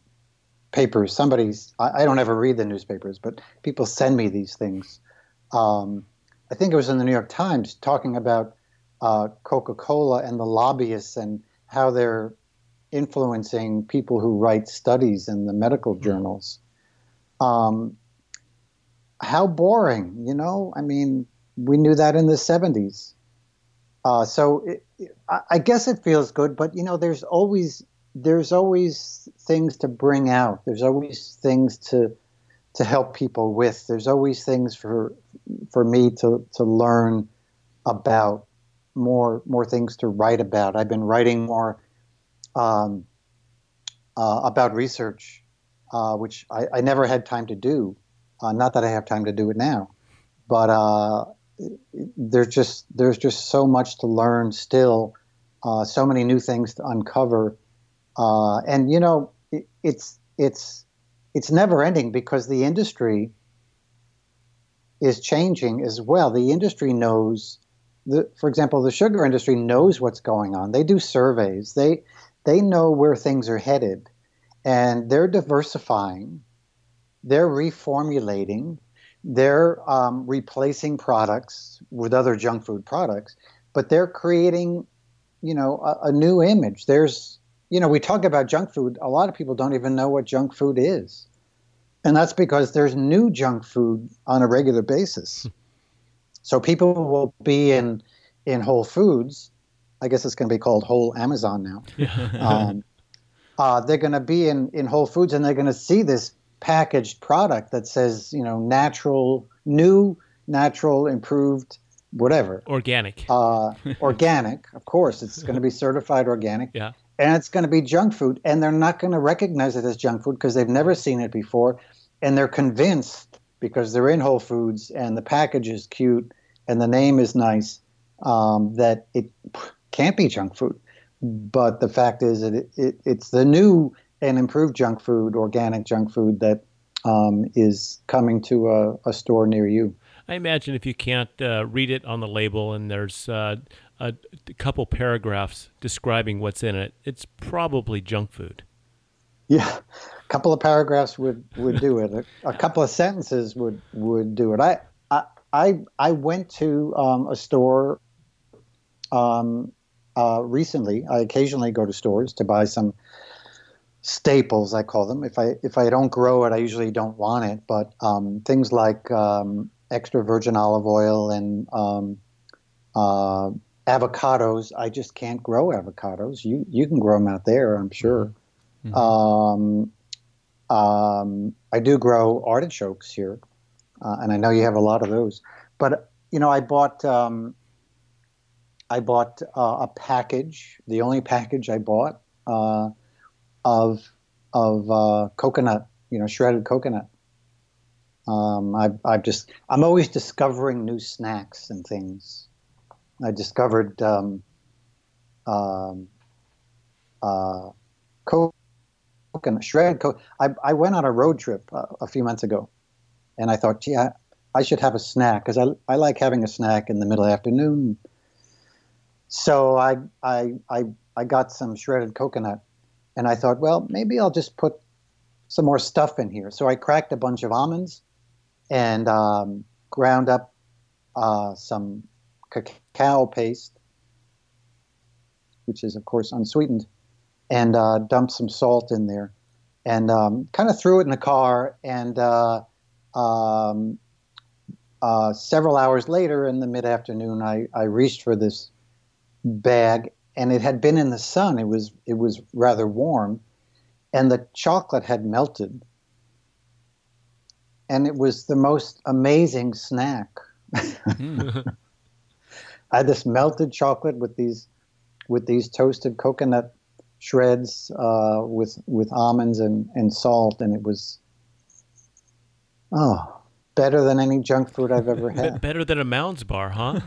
papers. Somebody's I, I, don't ever read the newspapers, but people send me these things. Um, I think it was in the New York Times talking about uh, Coca-Cola and the lobbyists and how they're influencing people who write studies in the medical hmm. journals. Um, how boring, you know? I mean, we knew that in the 70s. Uh, so it, I, I guess it feels good, but you know, there's always there's always things to bring out. There's always things to to help people with. There's always things for for me to to learn about more more things to write about. I've been writing more um, uh, about research, uh, which I, I, never had time to do. Uh, not that I have time to do it now, but uh, there's just there's just so much to learn still, uh, so many new things to uncover uh, and you know, it, it's it's it's never ending because the industry is changing as well. The industry knows, the, for example, the sugar industry knows what's going on. They do surveys. They they know where things are headed, and they're diversifying. They're reformulating. They're um, replacing products with other junk food products, but they're creating, you know, a, a new image. There's you know, we talk about junk food. A lot of people don't even know what junk food is. And that's because there's new junk food on a regular basis. so people will be in in Whole Foods. I guess it's going to be called Whole Amazon now. <laughs> um, uh, they're going to be in, in Whole Foods and they're going to see this packaged product that says, you know, natural, new, natural, improved, whatever. Organic. Uh, <laughs> organic, of course. It's going to be certified organic. Yeah and it's going to be junk food and they're not going to recognize it as junk food because they've never seen it before and they're convinced because they're in whole foods and the package is cute and the name is nice um, that it can't be junk food. But the fact is that it, it, it's the new and improved junk food, organic junk food that um, is coming to a, a, store near you. I imagine if you can't uh, read it on the label and there's uh, a, couple paragraphs describing what's in it, it's probably junk food. Yeah, a couple of paragraphs would, would do it. A, a couple of sentences would, would do it. I I I, I went to um, a store um, uh, recently. I occasionally go to stores to buy some staples, I call them. If I if I don't grow it, I usually don't want it. But um, things like um, extra virgin olive oil and um, uh, avocados, I just can't grow avocados. You you can grow them out there, I'm sure. Mm-hmm. Um, um, I do grow artichokes here, uh, and I know you have a lot of those. But you know, I bought um, I bought uh, a package, the only package I bought uh, of of uh, coconut, you know, shredded coconut. Um, I, I've just I'm always discovering new snacks and things. I discovered um, um, uh, coconut shredded coconut. I, I went on a road trip uh, a few months ago, and I thought, gee, I, I should have a snack because I, I like having a snack in the middle afternoon so I, I, I, I got some shredded coconut and I thought, well, maybe I'll just put some more stuff in here. So I cracked a bunch of almonds and um, ground up uh, some cacao paste, which is, of course, unsweetened, and uh, dumped some salt in there and um, kind of threw it in the car. And uh, um, uh, several hours later, in the mid afternoon, I, I reached for this bag, and it had been in the sun. It was it was rather warm, and the chocolate had melted, and it was the most amazing snack. <laughs> I had this melted chocolate with these with these toasted coconut shreds uh, with with almonds and, and salt, and it was oh better than any junk food I've ever had. better than a Mounds bar, huh?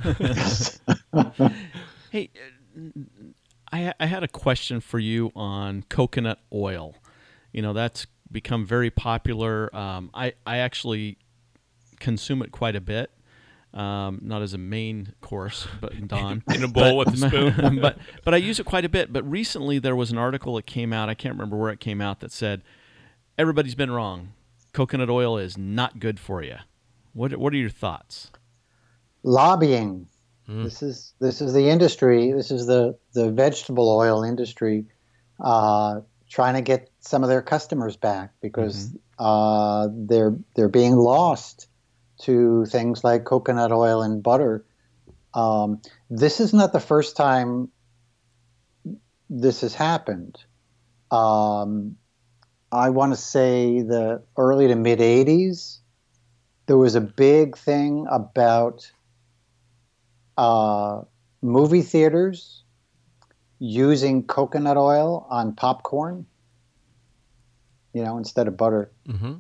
<laughs> Hey, I, I had a question for you on coconut oil. You know, that's become very popular. Um, I, I actually consume it quite a bit. Um, not as a main course, <laughs> but Don in a <laughs> bowl but, with a spoon. <laughs> but but I use it quite a bit. But recently there was an article that came out. I can't remember where it came out that said everybody's been wrong. Coconut oil is not good for you. What what are your thoughts? Lobbying. Mm. This is this is the industry. This is the the vegetable oil industry uh, trying to get some of their customers back because mm-hmm. uh, they're they're being lost to things like coconut oil and butter. Um, this is not the first time this has happened. Um, I want to say the early to mid 80s, there was a big thing about uh, movie theaters using coconut oil on popcorn, you know, instead of butter. Mm-hmm.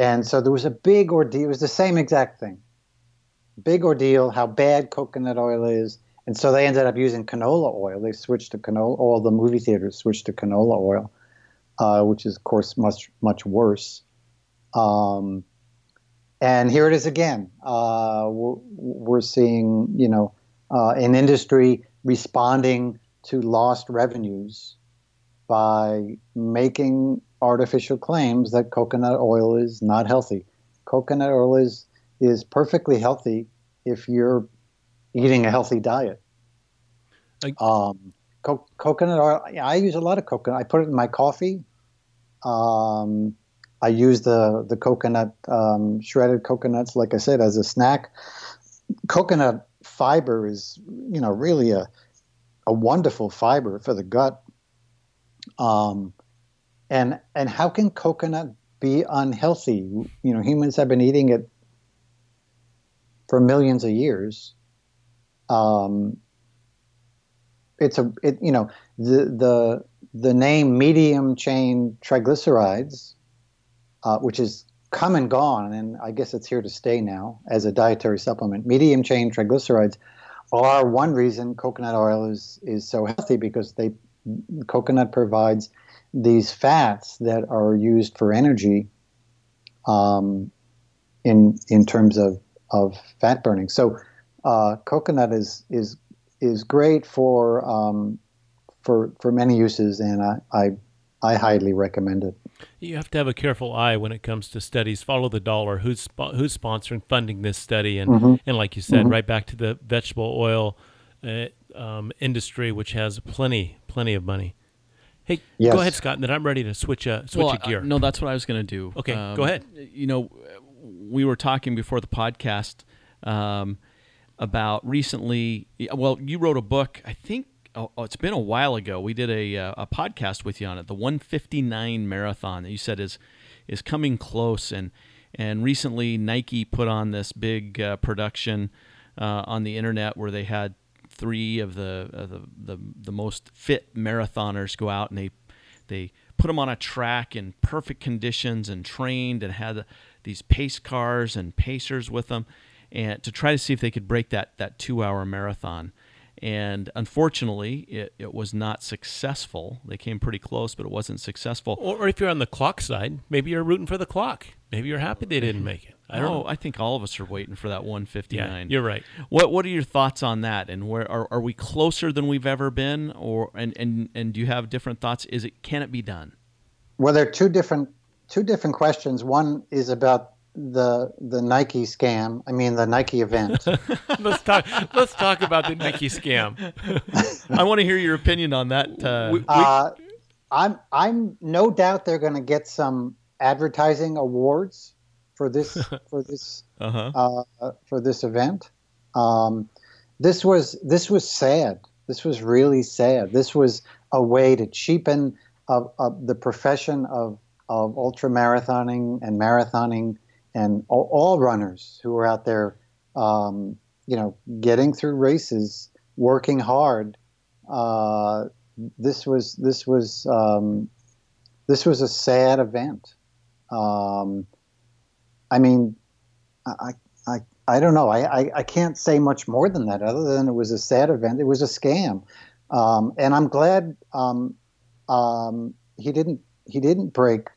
And so there was a big ordeal. It was the same exact thing. Big ordeal, how bad coconut oil is. And so they ended up using canola oil. They switched to canola. All the movie theaters switched to canola oil, uh, which is, of course, much much worse. Um, and here it is again. Uh, we're, we're, seeing, you know, uh, an industry responding to lost revenues by making artificial claims that coconut oil is not healthy. Coconut oil is is perfectly healthy if you're eating a healthy diet. Like, um, co- coconut oil. I use a lot of coconut. I put it in my coffee. Um, I use the the coconut um, shredded coconuts, like I said, as a snack. Coconut fiber is, you know, really a a wonderful fiber for the gut. Um, and and how can coconut be unhealthy? You know, humans have been eating it for millions of years. Um, it's a it, you know the the the name medium chain triglycerides uh, which is come and gone, and I guess it's here to stay now as a dietary supplement. Medium chain triglycerides are one reason coconut oil is is so healthy because they coconut provides these fats that are used for energy um, in in terms of of fat burning. So uh, coconut is is is great for um, for for many uses, and I, I I highly recommend it. You have to have a careful eye when it comes to studies. Follow the dollar. Who's who's sponsoring, funding this study, and Mm-hmm. and like you said, right back to the vegetable oil uh, um, industry, which has plenty plenty of money. Hey, Yes. go ahead, Scott. And then I'm ready to switch uh, switch well, a gear. uh, no, that's what I was going to do. Okay, go ahead. You know, we were talking before the podcast um, about recently. Well, you wrote a book. I think oh, oh, it's been a while ago. We did a uh, a podcast with you on it, the 159 marathon that you said is is coming close, and and recently Nike put on this big uh, production uh, on the internet where they had three of the, the the the most fit marathoners go out and they they put them on a track in perfect conditions and trained and had these pace cars and pacers with them and to try to see if they could break that that two hour marathon and unfortunately it, it was not successful they came pretty close but it wasn't successful or, or if you're on the clock side, maybe you're rooting for the clock. Maybe you're happy they didn't make it. I don't oh, know. I think all of us are waiting for that 159. Yeah, you're right. What What are your thoughts on that? And where are, are we closer than we've ever been? Or and, and and do you have different thoughts? Is it can it be done? Well, there are two different two different questions. One is about the the Nike scam. I mean, the Nike event. <laughs> let's talk. Let's talk about the Nike scam. I want to hear your opinion on that. Uh, We- uh, I'm I'm no doubt they're going to get some advertising awards for this <laughs> for this uh-huh. uh, for this event. Um, this was this was sad. This was really sad. This was a way to cheapen uh, uh, the profession of of ultra marathoning and marathoning and all, all runners who are out there, um, you know, getting through races, working hard. Uh, this was this was um, this was a sad event. Um, I mean, I, I, I don't know. I, I, I can't say much more than that, other than it was a sad event. It was a scam, um, and I'm glad um, um, he didn't he didn't break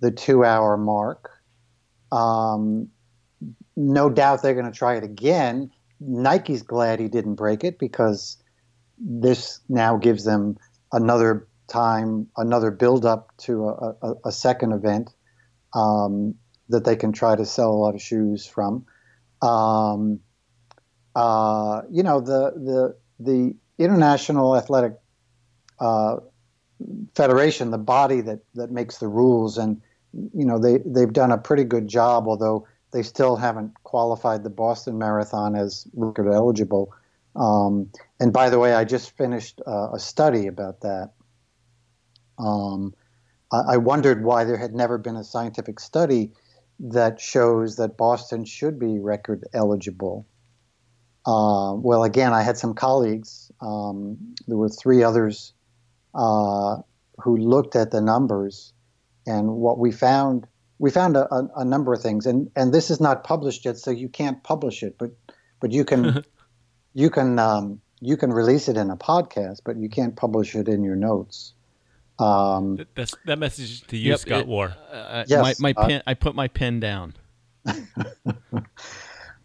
the two hour mark. Um, no doubt they're going to try it again. Nike's glad he didn't break it because this now gives them another time, another build up to a, a, a second event um, that they can try to sell a lot of shoes from. Um, uh, you know, the the the International Athletic uh, Federation, the body that that makes the rules, and you know they they've done a pretty good job, although they still haven't qualified the Boston Marathon as record eligible. Um, and by the way, I just finished uh, a study about that. Um, I, I wondered why there had never been a scientific study that shows that Boston should be record eligible. Uh, well, again, I had some colleagues. Um, there were three others uh, who looked at the numbers, and what we found, we found a, a, a number of things. And and this is not published yet, so you can't publish it, but but you can <laughs> you can um, you can release it in a podcast, but you can't publish it in your notes. Um, That's that message to you, Yep, Scott it- War. Uh, Yes, my, my uh, pen, I put my pen down. <laughs>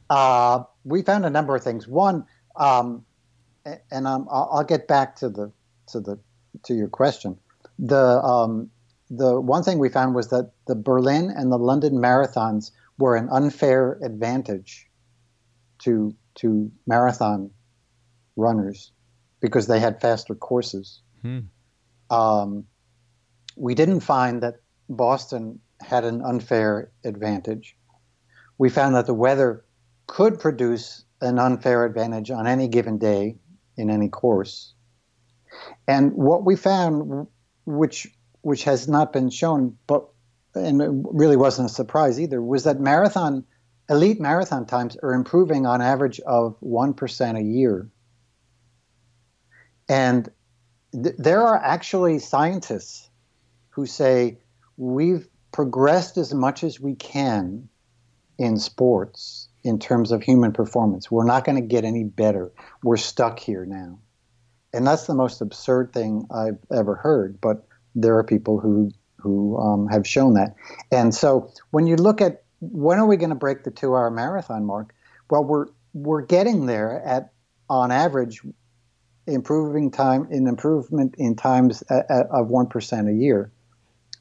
uh, we found a number of things. One, um, and um, I'll, I'll get back to the to the to your question. The um, the one thing we found was that the Berlin and the London marathons were an unfair advantage to to marathon runners because they had faster courses. Hmm. Um, we didn't find that Boston had an unfair advantage. We found that the weather could produce an unfair advantage on any given day in any course. And what we found, which which has not been shown, but and it really wasn't a surprise either, was that marathon elite marathon times are improving on average of one percent a year. And th- there are actually scientists who say we've progressed as much as we can in sports in terms of human performance. We're not going to get any better. We're stuck here now. And that's the most absurd thing I've ever heard. But there are people who who um, have shown that. And so when you look at when are we going to break the two-hour marathon mark? Well, we're we're getting there at on average improving time in improvement in times at, at, of one percent a year.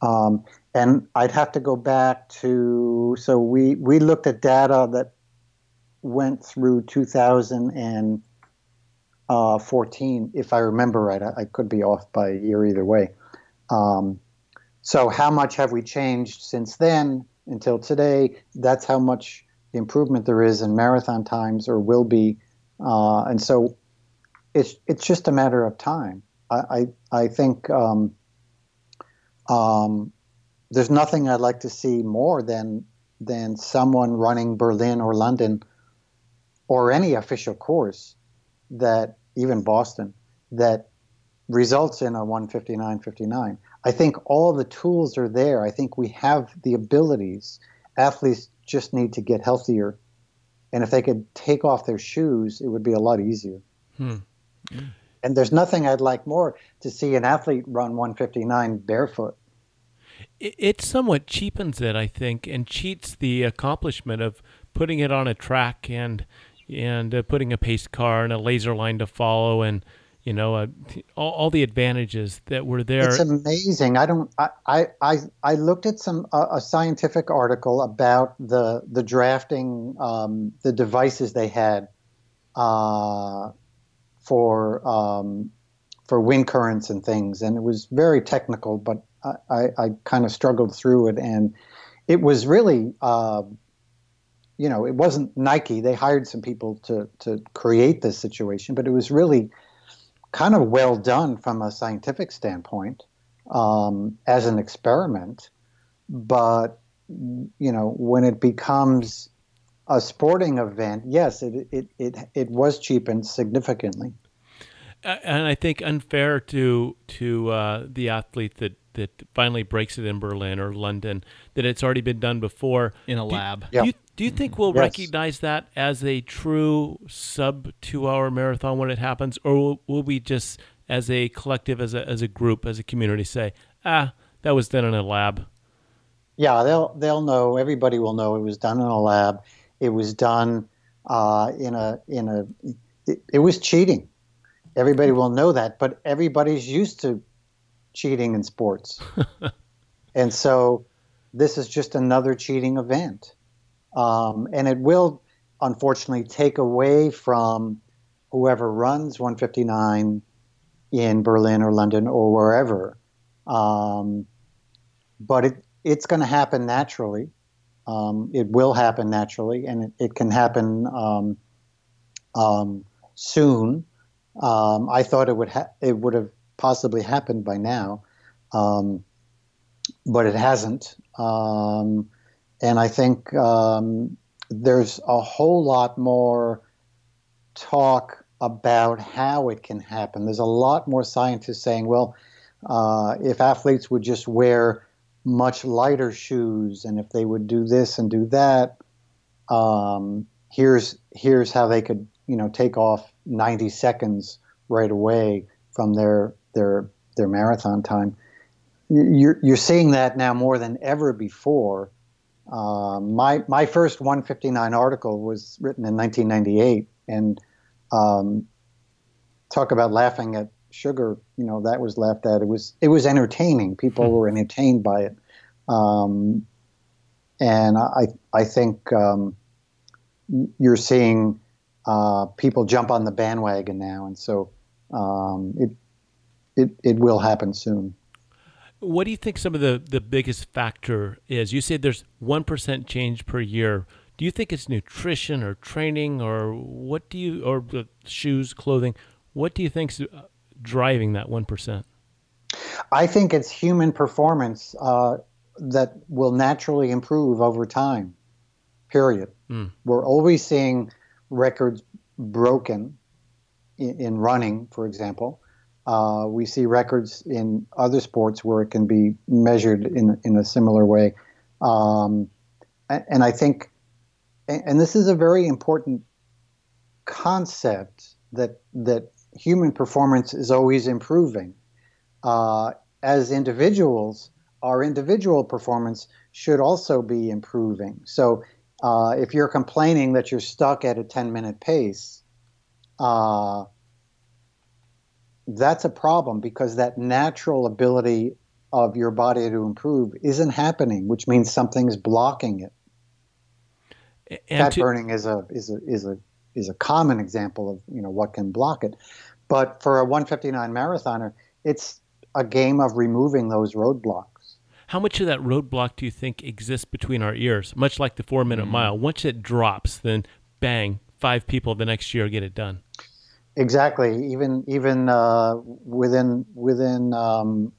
Um, and I'd have to go back to so we we looked at data that went through 2014, uh, if I remember right. I, I, could be off by a year either way. Um, so how much have we changed since then until today? That's how much improvement there is in marathon times or will be, uh, and so it's it's just a matter of time. I I, I think um, um, there's nothing I'd like to see more than than someone running Berlin or London or any official course that even Boston that results in a 159.59. I think all the tools are there. I think we have the abilities. Athletes just need to get healthier. And if they could take off their shoes, it would be a lot easier. Hmm. And there's nothing I'd like more to see an athlete run 159 barefoot. It, somewhat cheapens it, I think, and cheats the accomplishment of putting it on a track and and uh, putting a pace car and a laser line to follow and you know uh, all, all, the advantages that were there. It's amazing. I don't i i i looked at some uh, a scientific article about the the drafting um, the devices they had uh, for um, for wind currents and things. And it was very technical but i i, I kind of struggled through it. And it was really uh, you know, it wasn't Nike. They hired some people to to create this situation, but it was really kind of well done from a scientific standpoint um, as an experiment. But you know, when it becomes a sporting event, yes, it it it, it was cheapened significantly. And I think unfair to to uh, the athlete that that finally breaks it in Berlin or London that it's already been done before in a lab. Do, yeah. do, you, do you think we'll yes. recognize that as a true sub two hour marathon when it happens, or will, will we just as a collective, as a as a group, as a community, say, ah, that was done in a lab? Yeah, they'll they'll know. Everybody will know it was done in a lab. It was done uh, in a in a. It, it was cheating. Everybody will know that, but everybody's used to cheating in sports. <laughs> and so this is just another cheating event. Um, and it will, unfortunately, take away from whoever runs 159 in Berlin or London or wherever. Um, but it, it's going to happen naturally. Um, it will happen naturally, and it, it can happen um, um, soon. Um, I thought it would ha- it would have possibly happened by now, but it hasn't. Um, and I think um, there's a whole lot more talk about how it can happen. There's a lot more scientists saying, well, uh, if athletes would just wear much lighter shoes and if they would do this and do that, um, here's here's how they could you know take off 90 seconds right away from their their their marathon time. You're you're seeing that now more than ever before. Um, my my first 159 article was written in 1998, and um, talk about laughing at sugar. You know that was laughed at. It was it was entertaining. People hmm. were entertained by it, um, and I I think um, you're seeing uh, people jump on the bandwagon now, and so um, it it, it will happen soon. What do you think some of the, the biggest factor is? You said there's 1% change per year. Do you think it's nutrition or training or what do you, or shoes, clothing? What do you think's uh, driving that 1%? I think it's human performance uh, that will naturally improve over time, period. Mm. We're always seeing records broken in, in running, for example. Uh, we see records in other sports where it can be measured in in a similar way, um, and, and, I think and, this is a very important concept that that human performance is always improving. Uh, as individuals, our individual performance should also be improving. So, uh, if you're complaining that you're stuck at a 10 minute pace, uh, that's a problem because that natural ability of your body to improve isn't happening, which means something's blocking it. And Fat to- burning is a is a is a is a common example of you know what can block it. But for a 159 marathoner, it's a game of removing those roadblocks. How much of that roadblock do you think exists between our ears? Much like the four minute Mm. mile. Once it drops, then bang, five people the next year get it done. Exactly. Even even uh, within within um,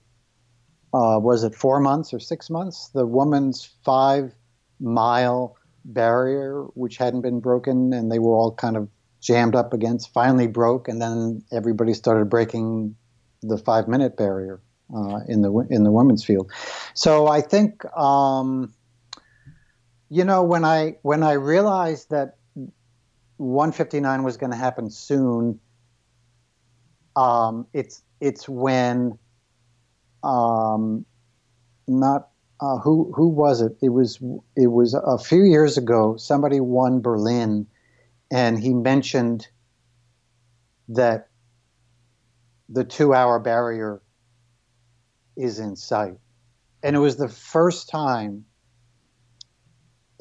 uh, was it four months or six months? The woman's five mile barrier, which hadn't been broken, and they were all kind of jammed up against, finally broke, and then everybody started breaking the five minute barrier uh, in the in the women's field. So I think um, you know when I when I realized that 159 was going to happen soon. Um, it's it's when um, not uh, who who was it? It was it was a few years ago. Somebody won Berlin, and he mentioned that the two-hour barrier is in sight, and it was the first time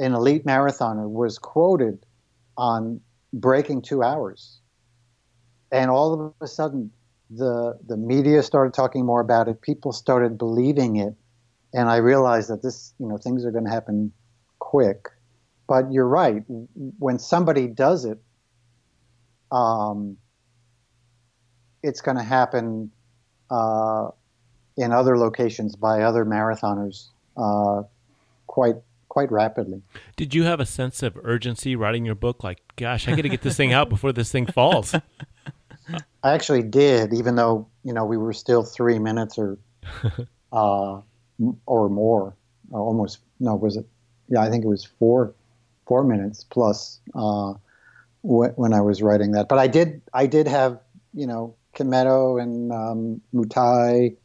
an elite marathoner was quoted on breaking two hours. And all of a sudden, the the media started talking more about it. People started believing it, and I realized that this, you know, things are going to happen quick. But you're right. When somebody does it, um, it's going to happen uh, in other locations by other marathoners uh, quite quite rapidly. Did you have a sense of urgency writing your book? Like, gosh, I got to get this thing out before this thing falls. <laughs> I actually did, even though you know we were still three minutes or <laughs> uh, or more, uh, almost. No, was it? Yeah, I think it was four four minutes plus uh, wh- when I was writing that. But I did I did have you know Kimetto and um, Mutai.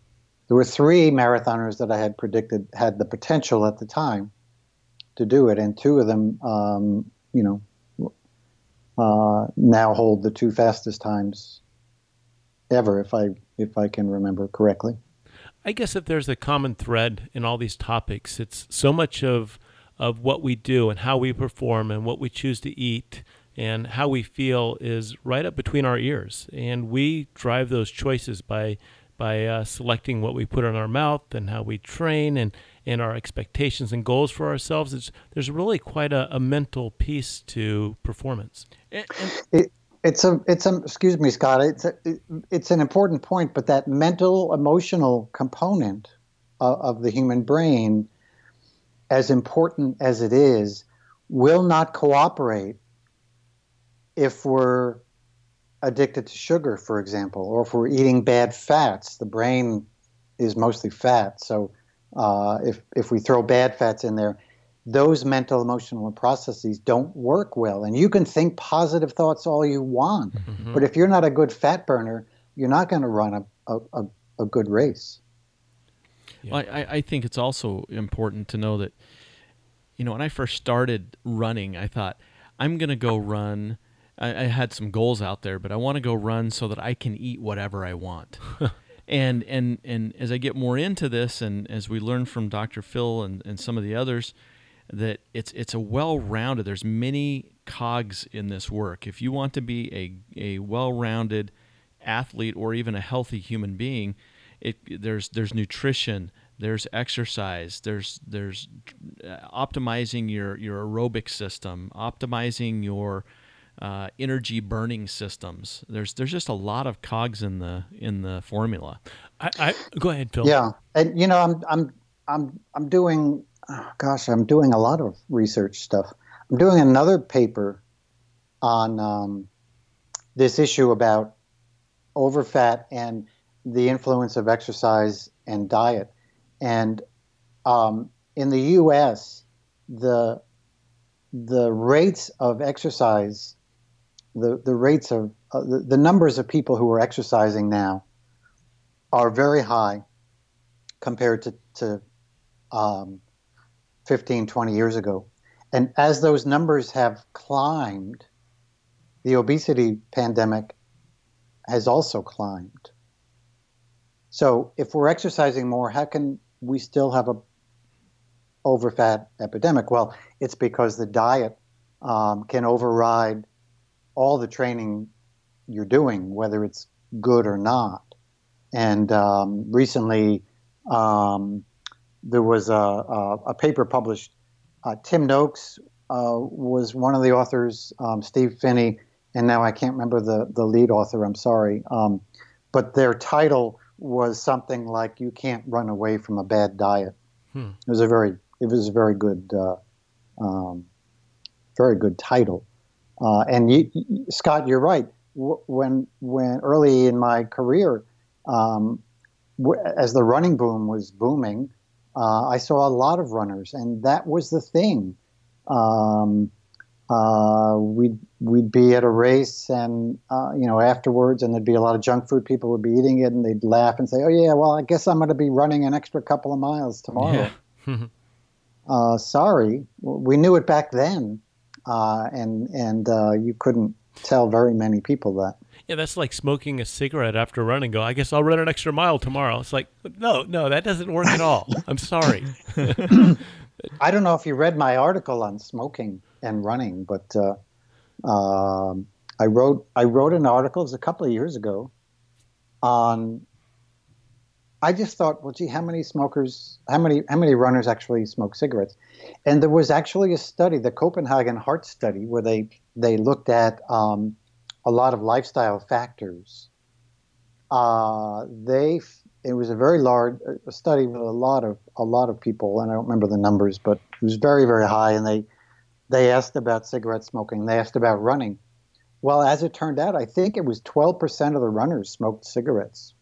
There were three marathoners that I had predicted had the potential at the time to do it, and two of them, um, you know, uh, now hold the two fastest times ever, if I if I can remember correctly. I guess if there's a common thread in all these topics, it's so much of of what we do and how we perform and what we choose to eat and how we feel is right up between our ears, and we drive those choices by by uh, selecting what we put in our mouth and how we train and and our expectations and goals for ourselves. It's there's really quite a, a mental piece to performance. And, and It, it's a it's a excuse me, Scott. It's a, it, it's an important point, but that mental emotional component of, of the human brain, as important as it is, will not cooperate if we're addicted to sugar, for example, or if we're eating bad fats. The brain is mostly fat, so uh, if if we throw bad fats in there, those mental emotional processes don't work well. And you can think positive thoughts all you want, but if you're not a good fat burner, you're not going to run a, a, a, a good race. Yeah. Well, I, I think it's also important to know that, you know, when I first started running, I thought, I'm going to go run. I, I had some goals out there, but I want to go run so that I can eat whatever I want. <laughs> and, and, and as I get more into this, and as we learn from Dr. Phil and, and some of the others, that it's it's a well-rounded. There's many cogs in this work. If you want to be a a well-rounded athlete or even a healthy human being, it there's there's nutrition, there's exercise, there's there's uh, optimizing your your aerobic system, optimizing your uh, energy burning systems. There's there's just a lot of cogs in the in the formula. I, I go ahead, Phil. Yeah, and you know, I'm I'm I'm I'm doing, oh, gosh, I'm doing a lot of research stuff. I'm doing another paper on um, this issue about overfat and the influence of exercise and diet. And um, in the U.S., the the rates of exercise, the the rates of uh, the, the numbers of people who are exercising now are very high compared to to um, 15, 20 years ago. And as those numbers have climbed, the obesity pandemic has also climbed. So if we're exercising more, how can we still have a overfat epidemic? Well, it's because the diet um, can override all the training you're doing, whether it's good or not. And um, recently, um, there was a, a, a paper published. Uh, Tim Noakes uh, was one of the authors, um, Steve Phinney, and now I can't remember the, the lead author, I'm sorry. Um, but their title was something like "You Can't Run Away from a Bad Diet." Hmm. It was a very it was a very good uh, um, very good title. Uh, and you, Scott, you're right. when when early in my career, um, as the running boom was booming, uh, I saw a lot of runners, and that was the thing. Um, uh, we'd we'd be at a race, and uh, you know afterwards, and there'd be a lot of junk food. People would be eating it, and they'd laugh and say, "Oh yeah, well I guess I'm going to be running an extra couple of miles tomorrow." Yeah. <laughs> uh, sorry, we knew it back then, uh, and and uh, you couldn't tell very many people that. Yeah, that's like smoking a cigarette after running. Go, I guess I'll run an extra mile tomorrow. It's like, no, no, that doesn't work at all. <laughs> I'm sorry. I don't know if you read my article on smoking and running, but uh, um, I wrote I wrote an article it was a couple of years ago on. I just thought, well, gee, how many smokers, how many how many runners actually smoke cigarettes? And there was actually a study, the Copenhagen Heart Study, where they they looked at um, a lot of lifestyle factors. Uh, they it was a very large a study with a lot of a lot of people, and I don't remember the numbers, but it was very very high. And they they asked about cigarette smoking. They asked about running. Well, as it turned out, I think it was 12% of the runners smoked cigarettes.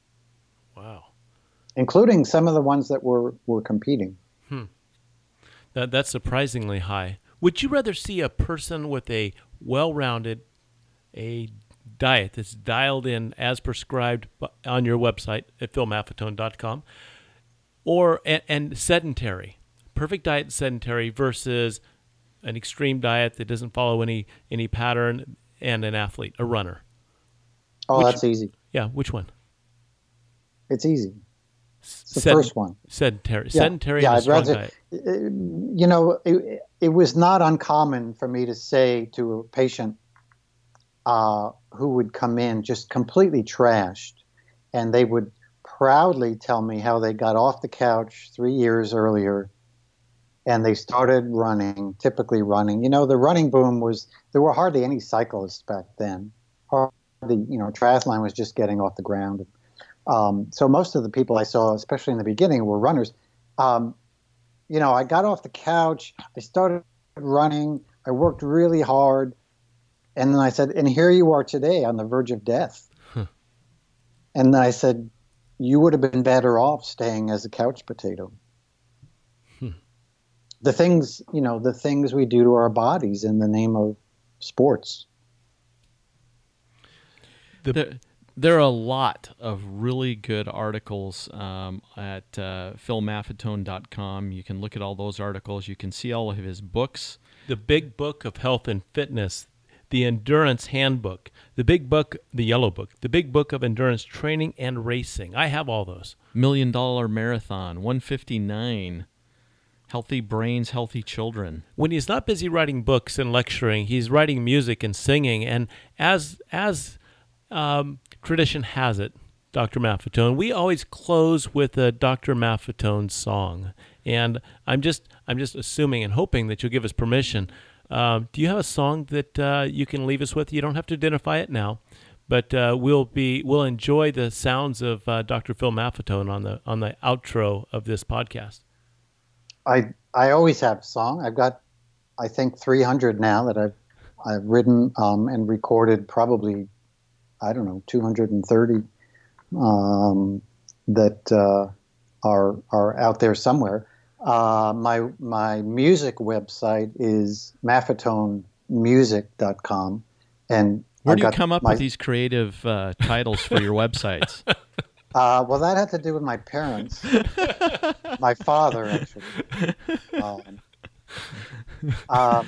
Wow. Including some of the ones that were, were competing. That, that's surprisingly high. Would you rather see a person with a well rounded, a diet that's dialed in as prescribed on your website at philmaffetone.com or and, and sedentary? Perfect diet sedentary versus an extreme diet that doesn't follow any any pattern and an athlete a runner. Oh which, that's easy. Yeah which one? It's easy it's the Sed- first one sedentary yeah. sedentary yeah, I'd rather, you know it, it was not uncommon for me to say to a patient uh, who would come in just completely trashed, and they would proudly tell me how they got off the couch three years earlier and they started running, typically running. You know, the running boom was, there were hardly any cyclists back then. Hardly, you know, triathlon was just getting off the ground. Um, so most of the people I saw, especially in the beginning, were runners. Um, you know, I got off the couch, I started running, I worked really hard, and then I said, and here you are today on the verge of death. Huh. And I said, you would have been better off staying as a couch potato. Hmm. The things, you know, the things we do to our bodies in the name of sports. The, there, are a lot of really good articles um, at uh, philmaffetone.com. You can look at all those articles. You can see all of his books. The Big Book of Health and Fitness the Endurance Handbook, the Big Book, the Yellow Book, the Big Book of Endurance Training and Racing. I have all those. Million Dollar Marathon, 159. Healthy Brains, Healthy Children. When he's not busy writing books and lecturing, he's writing music and singing. And as as um, tradition has it, Dr. Maffetone, we always close with a Dr. Maffetone song. And I'm just I'm just assuming and hoping that you'll give us permission um, do you have a song that uh, you can leave us with? You don't have to identify it now, but uh, we'll be we'll enjoy the sounds of uh, Dr. Phil Maffetone on the on the outro of this podcast. I I always have a song. I've got I think 300 now that I've I've written um, and recorded probably I don't know 230 um, that uh, are are out there somewhere. Uh, my my music website is maffetonemusic.com, and Where do you come up my- with these creative uh, titles for your websites? <laughs> Uh, well, that had to do with my parents. <laughs> my father, actually. <laughs> Um, um,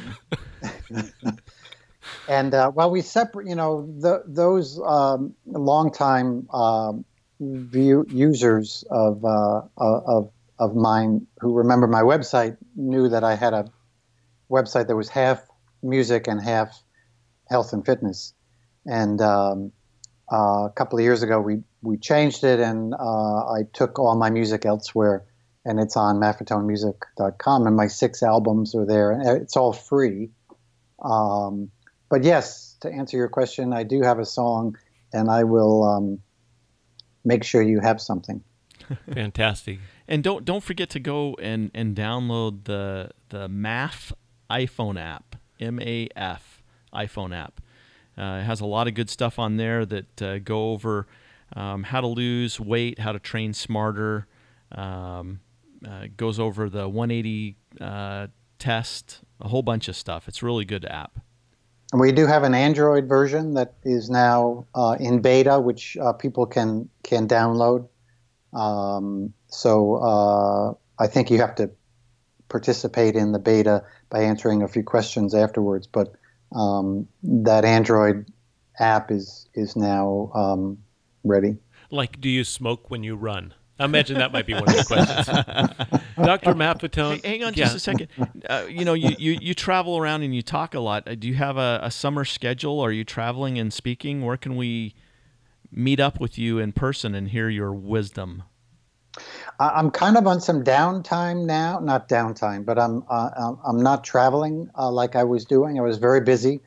and uh, well, we separate. You know, the, those um, longtime um view, users of uh, of of mine who remember my website knew that I had a website that was half music and half health and fitness. And um, uh, a couple of years ago, we we changed it, and uh, I took all my music elsewhere, and it's on maffetonemusic.com, and my six albums are there, and it's all free. Um, but yes, to answer your question, I do have a song, and I will um, make sure you have something. <laughs> Fantastic. And don't don't forget to go and, and download the the MAF iPhone app, M A F iPhone app. Uh, it has a lot of good stuff on there that uh, go over um, how to lose weight, how to train smarter. Um, uh, goes over the 180 uh, test, a whole bunch of stuff. It's a really good app. And we do have an Android version that is now uh, in beta, which uh, people can can download. Um, so uh, I think you have to participate in the beta by answering a few questions afterwards. But um, that Android app is is now um, ready. Like, do you smoke when you run? I imagine that might be one of the questions. <laughs> Dr. Maffetone. Hey, hang on yeah. just a second. Uh, you know, you, you, you travel around and you talk a lot. Uh, Do you have a, a summer schedule? Are you traveling and speaking? Where can we meet up with you in person and hear your wisdom? I- I'm kind of on some downtime now, not downtime, but I'm uh, I'm- I'm not traveling uh, like I was doing. I was very busy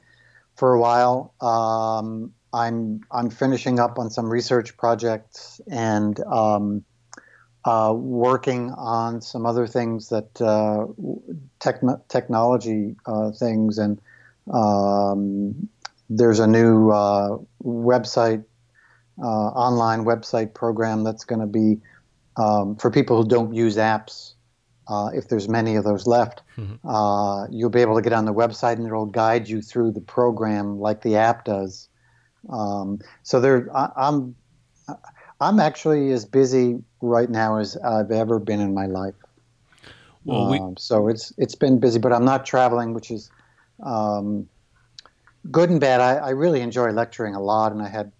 for a while. Um, I'm I'm finishing up on some research projects and um, uh, working on some other things that uh, techn technology uh, things and um, there's a new uh, website uh, online website program that's going to be um, for people who don't use apps, uh, if there's many of those left, uh, you'll be able to get on the website and it'll guide you through the program like the app does. Um, so there, I, I'm, I'm actually as busy right now as I've ever been in my life. Well, we, Um, so it's it's been busy, but I'm not traveling, which is um, good and bad. I, I really enjoy lecturing a lot, and I had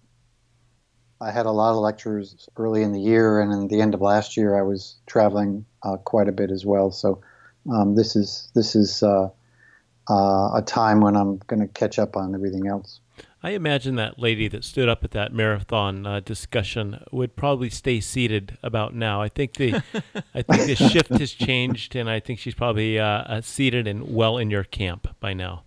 I had a lot of lectures early in the year, and in the end of last year, I was traveling uh, quite a bit as well. So um, this is this is uh, uh, a time when I'm going to catch up on everything else. I imagine that lady that stood up at that marathon uh, discussion would probably stay seated about now. I think the, I think the shift has changed, and I think she's probably uh, uh, seated and well in your camp by now.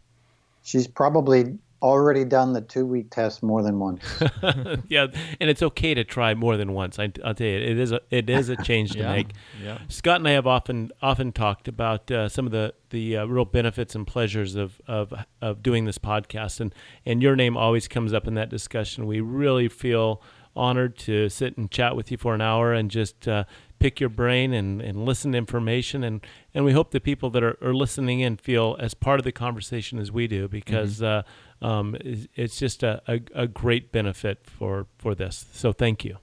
She's probably already done the two week test more than once. <laughs> yeah, and it's okay to try more than once. I, will tell you, it is a it is a change to <laughs> Yeah, make. yeah. Scott and I have often often talked about uh, some of the the uh, real benefits and pleasures of, of of doing this podcast, and and your name always comes up in that discussion. We really feel honored to sit and chat with you for an hour and just uh, pick your brain and, and listen to information and, and we hope the people that are, are listening in feel as part of the conversation as we do because uh, um, it's, just a, a, a great benefit for, for this. So thank you.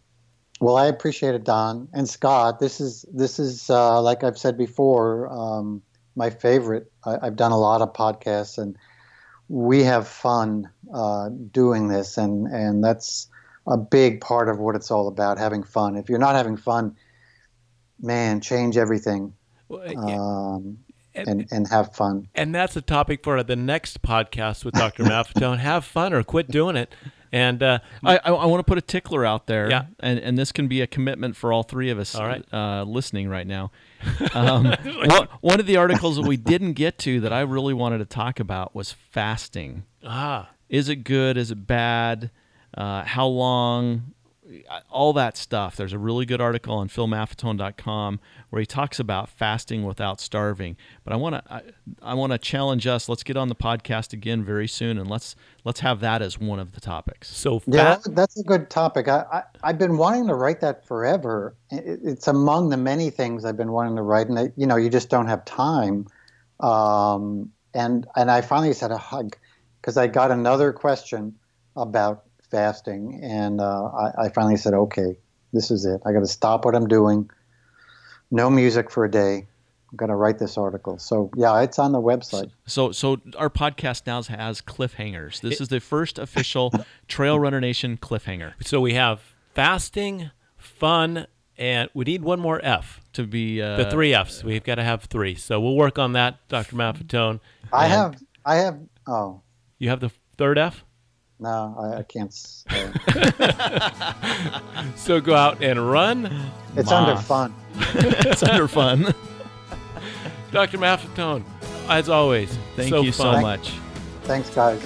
Well, I appreciate it, Don and Scott. This is this is uh, like I've said before, um, my favorite. I, I've done a lot of podcasts, and we have fun uh, doing this, and and that's a big part of what it's all about: having fun. If you're not having fun, man, change everything Well, yeah, um, and and have fun. and that's a topic for the next podcast with Dr. <laughs> Maffetone. Have fun or quit doing it. And uh, I, I, I want to put a tickler out there, Yeah. and, and this can be a commitment for all three of us All right. uh, listening right now. <laughs> Um, <laughs> one, one of the articles that we didn't get to that I really wanted to talk about was fasting. ah, Is it good? Is it bad? Uh, how long all that stuff. There's a really good article on philmaffetone.com where he talks about fasting without starving. But I want to I, I want to challenge us. Let's get on the podcast again very soon, and let's let's have that as one of the topics. So Yeah, fat, that- that's a good topic. I, I, I've been wanting to write that forever. It, it's among the many things I've been wanting to write, and it, you know, you just don't have time. Um, and and I finally said a hug because I got another question about fasting, and uh, I, I finally said, okay, this is it. I got to stop what I'm doing. No music for a day. I'm going to write this article. So yeah, it's on the website. So so our podcast now has cliffhangers. This is the first official <laughs> Trail Runner Nation cliffhanger so we have fasting, fun, and we need one more F. to be uh, The three Fs. We've got to have three. So we'll work on that, Dr. Maffetone. I have I have oh You have the third F? No I, I can't. Uh, <laughs> So go out and run. it's under fun. <laughs> it's under fun. Dr. Maffetone, as always, Thank so you so much. Thanks, guys.